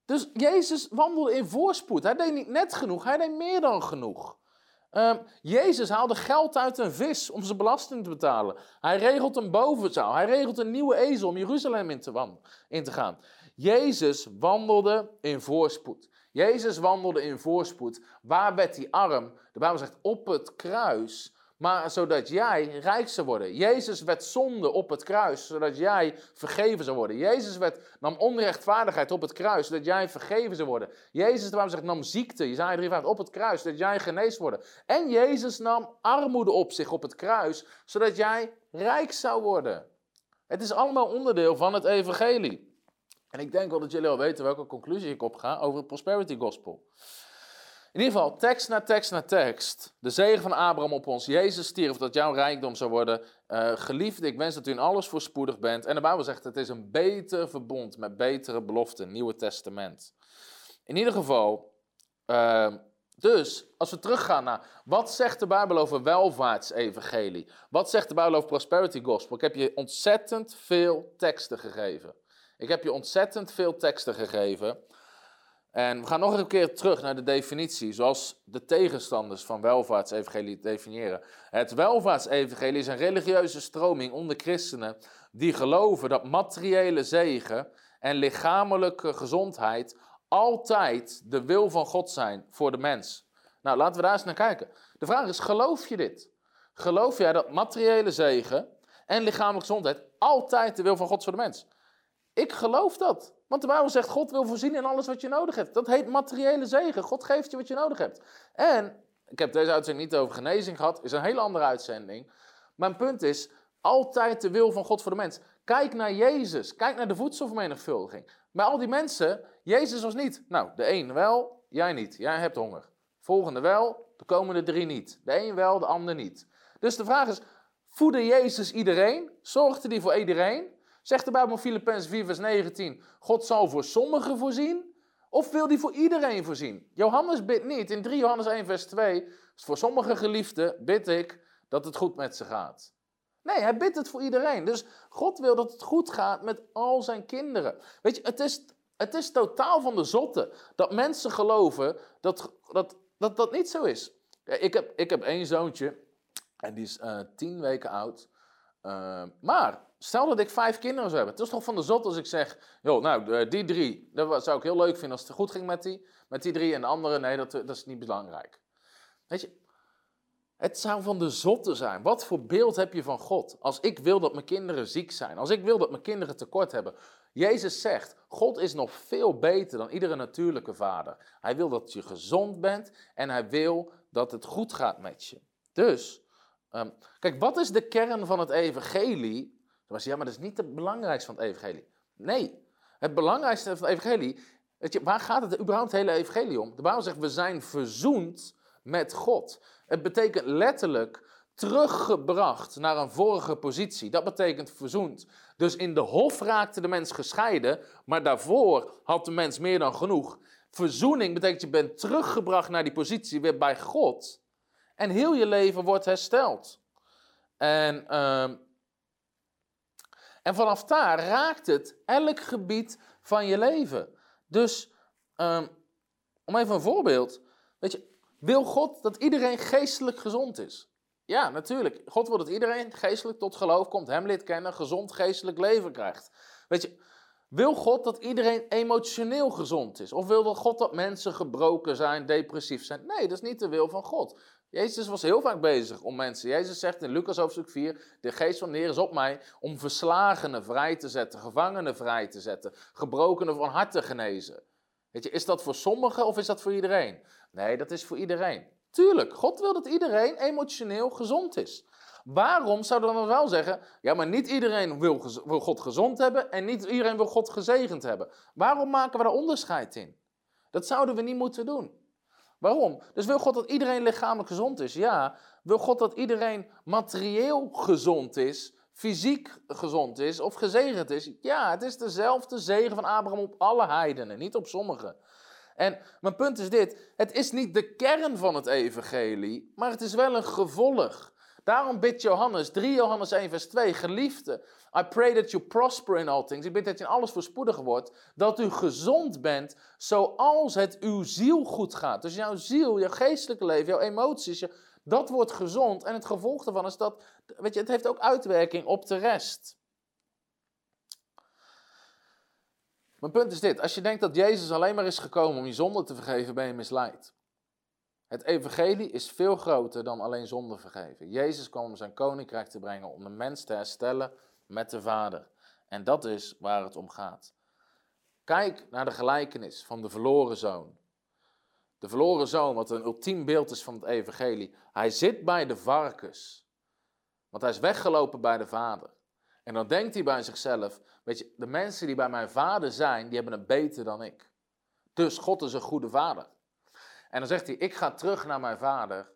Dus Jezus wandelde in voorspoed. Hij deed niet net genoeg, hij deed meer dan genoeg. Ehm, Jezus haalde geld uit een vis om zijn belasting te betalen. Hij regelt een bovenzaal. Hij regelt een nieuwe ezel om Jeruzalem in te, in te gaan. Jezus wandelde in voorspoed. Jezus wandelde in voorspoed. Waar werd hij arm? De Bijbel zegt op het kruis maar zodat jij rijk zou worden. Jezus werd zonde op het kruis, zodat jij vergeven zou worden. Jezus werd, nam onrechtvaardigheid op het kruis, zodat jij vergeven zou worden. Jezus, waarom zegt, nam ziekte, Jezaja 3 op het kruis, zodat jij geneest worden. En Jezus nam armoede op zich op het kruis, zodat jij rijk zou worden. Het is allemaal onderdeel van het evangelie. En ik denk wel dat jullie al weten welke conclusie ik opga over het prosperity gospel. In ieder geval, tekst na tekst na tekst. De zegen van Abraham op ons. Jezus stierf dat jouw rijkdom zou worden. Uh, geliefde, ik wens dat u in alles voorspoedig bent. En de Bijbel zegt, het is een beter verbond met betere beloften. Nieuwe Testament. In ieder geval, uh, dus als we teruggaan naar wat zegt de Bijbel over welvaartsevangelie? Wat zegt de Bijbel over prosperity gospel? Ik heb je ontzettend veel teksten gegeven. Ik heb je ontzettend veel teksten gegeven. En we gaan nog een keer terug naar de definitie, zoals de tegenstanders van welvaartsevangelie definiëren. Het welvaartsevangelie is een religieuze stroming onder christenen die geloven dat materiële zegen en lichamelijke gezondheid altijd de wil van God zijn voor de mens. Nou, laten we daar eens naar kijken. De vraag is, geloof je dit? Geloof jij dat materiële zegen en lichamelijke gezondheid altijd de wil van God is voor de mens? Ik geloof dat. Want de Bijbel zegt, God wil voorzien in alles wat je nodig hebt. Dat heet materiële zegen. God geeft je wat je nodig hebt. En, ik heb deze uitzending niet over genezing gehad, is een hele andere uitzending. Mijn punt is, altijd de wil van God voor de mens. Kijk naar Jezus. Kijk naar de voedselvermenigvuldiging. Bij al die mensen, Jezus was niet. Nou, de een wel, jij niet. Jij hebt honger. Volgende wel, de komende drie niet. De een wel, de ander niet. Dus de vraag is, voedde Jezus iedereen? Zorgde hij voor iedereen? Zegt de Bijbel in Filippenzen 4 vers 19, God zal voor sommigen voorzien, of wil hij voor iedereen voorzien? Johannes bidt niet, in 3 Johannes 1 vers 2, voor sommige geliefden bid ik dat het goed met ze gaat. Nee, hij bidt het voor iedereen. Dus God wil dat het goed gaat met al zijn kinderen. Weet je, het is, het is totaal van de zotte dat mensen geloven dat dat, dat, dat niet zo is. Ik heb, ik heb één zoontje en die is uh, tien weken oud. Uh, maar Stel dat ik vijf kinderen zou hebben. Het is toch van de zot als ik zeg, joh, nou, eh, die drie, dat zou ik heel leuk vinden als het goed ging met die, met die drie. En de andere, nee, dat, dat is niet belangrijk. Weet je, het zou van de zotte zijn. Wat voor beeld heb je van God? Als ik wil dat mijn kinderen ziek zijn, als ik wil dat mijn kinderen tekort hebben. Jezus zegt, God is nog veel beter dan iedere natuurlijke vader. Hij wil dat je gezond bent en hij wil dat het goed gaat met je. Dus, um, kijk, wat is de kern van het evangelie? Was ja, maar dat is niet het belangrijkste van het evangelie. Nee, het belangrijkste van het evangelie, je, waar gaat het überhaupt het hele evangelie om? De Bijbel zegt, we zijn verzoend met God. Het betekent letterlijk teruggebracht naar een vorige positie. Dat betekent verzoend. Dus in de hof raakte de mens gescheiden, maar daarvoor had de mens meer dan genoeg. Verzoening betekent je bent teruggebracht naar die positie weer bij God. En heel je leven wordt hersteld. En uh, en vanaf daar raakt het elk gebied van je leven. Dus, um, om even een voorbeeld. Weet je, wil God dat iedereen geestelijk gezond is? Ja, natuurlijk. God wil dat iedereen geestelijk tot geloof komt, hem lid kennen, gezond geestelijk leven krijgt. Weet je, wil God dat iedereen emotioneel gezond is? Of wil God dat mensen gebroken zijn, depressief zijn? Nee, dat is niet de wil van God. Jezus was heel vaak bezig om mensen. Jezus zegt in Lucas hoofdstuk 4: De geest van de Heer is op mij om verslagenen vrij te zetten, gevangenen vrij te zetten, gebrokenen van hart te genezen. Weet je, is dat voor sommigen of is dat voor iedereen? Nee, dat is voor iedereen. Tuurlijk, God wil dat iedereen emotioneel gezond is. Waarom zouden we dan wel zeggen, ja, maar niet iedereen wil, wil God gezond hebben en niet iedereen wil God gezegend hebben? Waarom maken we daar onderscheid in? Dat zouden we niet moeten doen. Waarom? Dus wil God dat iedereen lichamelijk gezond is? Ja. Wil God dat iedereen materieel gezond is, fysiek gezond is of gezegend is? Ja, het is dezelfde zegen van Abraham op alle heidenen, niet op sommigen. En mijn punt is dit: het is niet de kern van het evangelie, maar het is wel een gevolg. Daarom bidt Johannes, 3 Johannes 1 vers 2, geliefde, I pray that you prosper in all things. Ik bid dat je in alles voorspoedig wordt, dat u gezond bent, zoals het uw ziel goed gaat. Dus jouw ziel, jouw geestelijke leven, jouw emoties, dat wordt gezond. En het gevolg daarvan is dat, weet je, het heeft ook uitwerking op de rest. Mijn punt is dit, als je denkt dat Jezus alleen maar is gekomen om je zonde te vergeven, ben je misleid. Het evangelie is veel groter dan alleen zonde vergeven. Jezus kwam om zijn koninkrijk te brengen, om de mens te herstellen met de Vader. En dat is waar het om gaat. Kijk naar de gelijkenis van de verloren zoon. De verloren zoon, wat een ultiem beeld is van het evangelie. Hij zit bij de varkens, want hij is weggelopen bij de Vader. En dan denkt hij bij zichzelf, weet je, de mensen die bij mijn vader zijn, die hebben het beter dan ik. Dus God is een goede vader. En dan zegt hij, ik ga terug naar mijn vader.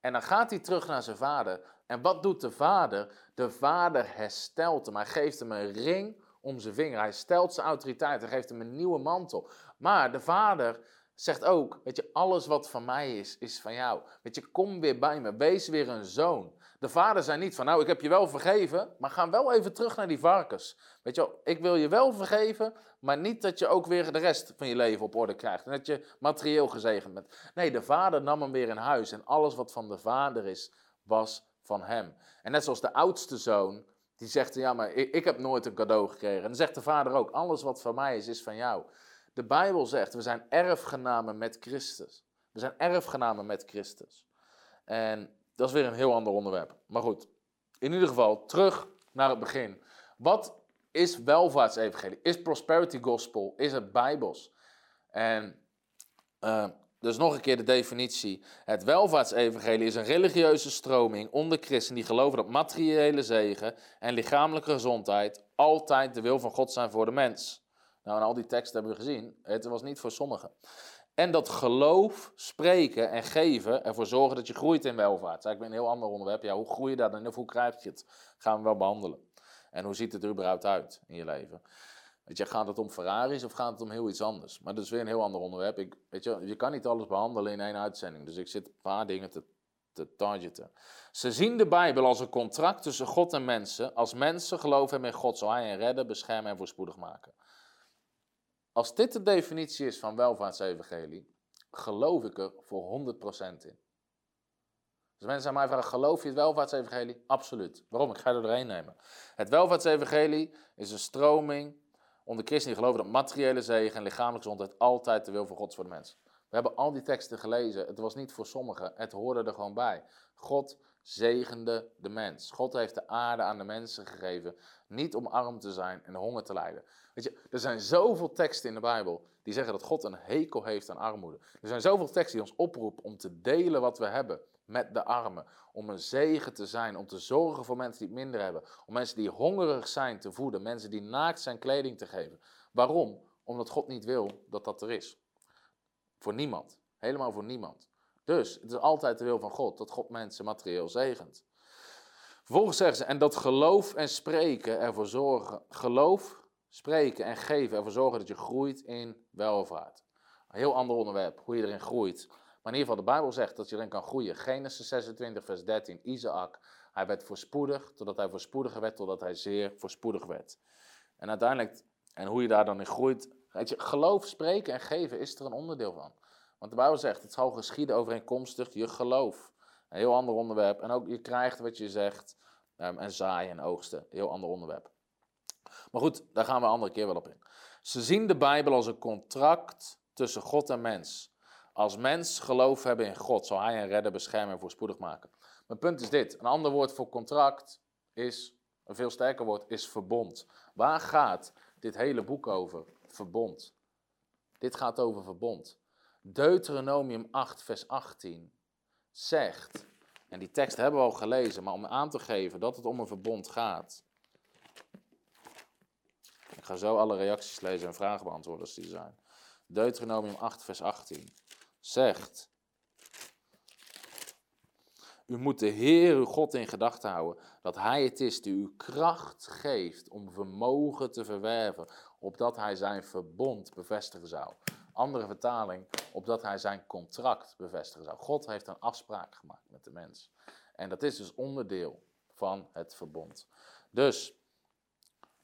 En dan gaat hij terug naar zijn vader. En wat doet de vader? De vader herstelt hem. Hij geeft hem een ring om zijn vinger. Hij stelt zijn autoriteit. Hij geeft hem een nieuwe mantel. Maar de vader zegt ook, weet je, alles wat van mij is, is van jou. Weet je, kom weer bij me. Wees weer een zoon. De vader zei niet van, nou, ik heb je wel vergeven, maar ga wel even terug naar die varkens. Weet je wel, ik wil je wel vergeven, maar niet dat je ook weer de rest van je leven op orde krijgt. En dat je materieel gezegend bent. Nee, de vader nam hem weer in huis en alles wat van de vader is, was van hem. En net zoals de oudste zoon, die zegt, ja, maar ik, ik heb nooit een cadeau gekregen. En dan zegt de vader ook, alles wat van mij is, is van jou. De Bijbel zegt, we zijn erfgenamen met Christus. We zijn erfgenamen met Christus. En dat is weer een heel ander onderwerp. Maar goed, in ieder geval terug naar het begin. Wat is welvaartsevangelie? Is prosperity gospel? Is het bijbels? En uh, dus nog een keer de definitie. Het welvaartsevangelie is een religieuze stroming onder christenen die geloven dat materiële zegen en lichamelijke gezondheid altijd de wil van God zijn voor de mens. Nou, en al die teksten hebben we gezien. Het was niet voor sommigen. En dat geloof, spreken en geven ervoor zorgen dat je groeit in welvaart. Dat is eigenlijk een heel ander onderwerp. Ja, hoe groei je dat en hoe krijg je het? Gaan we wel behandelen. En hoe ziet het er überhaupt uit in je leven? Weet je, gaat het om Ferraris of gaat het om heel iets anders? Maar dat is weer een heel ander onderwerp. Ik, weet je, je kan niet alles behandelen in één uitzending. Dus ik zit een paar dingen te, te targeten. Ze zien de Bijbel als een contract tussen God en mensen. Als mensen geloven hebben in God, zal hij hen redden, beschermen en voorspoedig maken. Als dit de definitie is van welvaartsevangelie, geloof ik er voor 100% in. Dus mensen aan mij vragen, geloof je het welvaartsevangelie? Absoluut. Waarom? Ik ga er doorheen nemen. Het welvaartsevangelie is een stroming onder christenen die geloven dat materiële zegen en lichamelijke gezondheid altijd de wil van God is voor de mens. We hebben al die teksten gelezen. Het was niet voor sommigen. Het hoorde er gewoon bij. God zegende de mens. God heeft de aarde aan de mensen gegeven. Niet om arm te zijn en honger te lijden. Weet je, er zijn zoveel teksten in de Bijbel die zeggen dat God een hekel heeft aan armoede. Er zijn zoveel teksten die ons oproepen om te delen wat we hebben met de armen. Om een zegen te zijn, om te zorgen voor mensen die het minder hebben. Om mensen die hongerig zijn te voeden. Mensen die naakt zijn kleding te geven. Waarom? Omdat God niet wil dat dat er is. Voor niemand. Helemaal voor niemand. Dus het is altijd de wil van God dat God mensen materieel zegent. Vervolgens zeggen ze, en dat geloof en spreken ervoor zorgen. Geloof, spreken en geven ervoor zorgen dat je groeit in welvaart. Een heel ander onderwerp, hoe je erin groeit. Maar in ieder geval, de Bijbel zegt dat je erin kan groeien. Genesis 26, vers 13. Isaac, hij werd voorspoedig, totdat hij voorspoediger werd, totdat hij zeer voorspoedig werd. En uiteindelijk, en hoe je daar dan in groeit. Weet je, geloof, spreken en geven is er een onderdeel van. Want de Bijbel zegt, het zal geschieden overeenkomstig je geloof. Een heel ander onderwerp. En ook je krijgt wat je zegt. Um, en zaaien en oogsten. Heel ander onderwerp. Maar goed, daar gaan we een andere keer wel op in. Ze zien de Bijbel als een contract tussen God en mens. Als mens geloof hebben in God, zal hij een redden, beschermen en voorspoedig maken. Mijn punt is dit. Een ander woord voor contract is, een veel sterker woord, is verbond. Waar gaat dit hele boek over? Verbond. Dit gaat over verbond. Deuteronomium 8, vers 18 zegt, en die tekst hebben we al gelezen, maar om aan te geven dat het om een verbond gaat. Ik ga zo alle reacties lezen en vragen beantwoorden als die zijn. Deuteronomium 8, vers 18 zegt. U moet de Heer uw God in gedachten houden, dat Hij het is die u kracht geeft om vermogen te verwerven, opdat Hij zijn verbond bevestigen zou. Andere vertaling, opdat hij zijn contract bevestigen zou. God heeft een afspraak gemaakt met de mens. En dat is dus onderdeel van het verbond. Dus,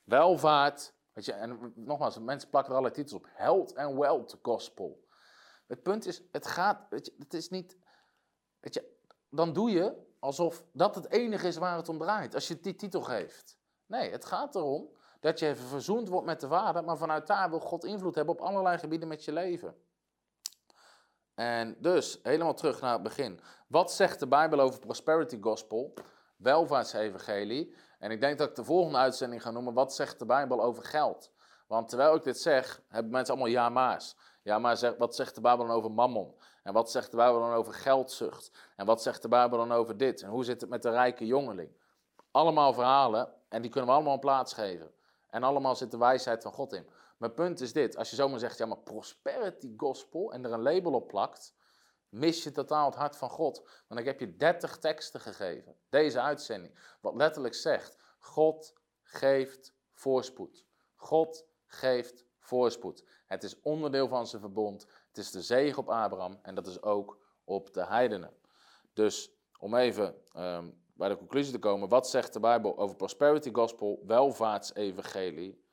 welvaart, weet je, en nogmaals, mensen plakken er allerlei titels op. Health and Wealth Gospel. Het punt is, het gaat, weet je, het is niet, weet je, dan doe je alsof dat het enige is waar het om draait, als je die titel geeft. Nee, het gaat erom dat je even verzoend wordt met de vader, maar vanuit daar wil God invloed hebben op allerlei gebieden met je leven. En dus, helemaal terug naar het begin. Wat zegt de Bijbel over prosperity gospel, welvaartsevangelie? En ik denk dat ik de volgende uitzending ga noemen, wat zegt de Bijbel over geld? Want terwijl ik dit zeg, hebben mensen allemaal ja maar's. Ja, maar zeg, wat zegt de Bijbel dan over mammon? En wat zegt de Bijbel dan over geldzucht? En wat zegt de Bijbel dan over dit? En hoe zit het met de rijke jongeling? Allemaal verhalen en die kunnen we allemaal een plaats geven. En allemaal zit de wijsheid van God in. Mijn punt is dit, als je zomaar zegt, ja maar prosperity gospel en er een label op plakt, mis je totaal het hart van God. Want ik heb je 30 teksten gegeven, deze uitzending, wat letterlijk zegt, God geeft voorspoed. God geeft voorspoed. Het is onderdeel van zijn verbond. Het is de zegen op Abraham en dat is ook op de heidenen. Dus om even ehm, bij de conclusie te komen, wat zegt de Bijbel over prosperity gospel, welvaartsevangelie?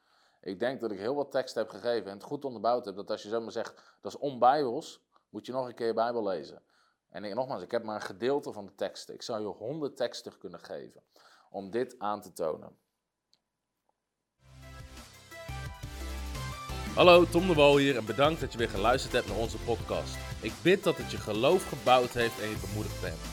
Ik denk dat ik heel wat teksten heb gegeven en het goed onderbouwd heb, dat als je zomaar zegt, dat is onbijbels, moet je nog een keer je Bijbel lezen. En ik, nogmaals, ik heb maar een gedeelte van de teksten. Ik zou je honderd teksten kunnen geven om dit aan te tonen. Hallo, Tom de Wol hier en bedankt dat je weer geluisterd hebt naar onze podcast. Ik bid dat het je geloof gebouwd heeft en je bemoedigd bent.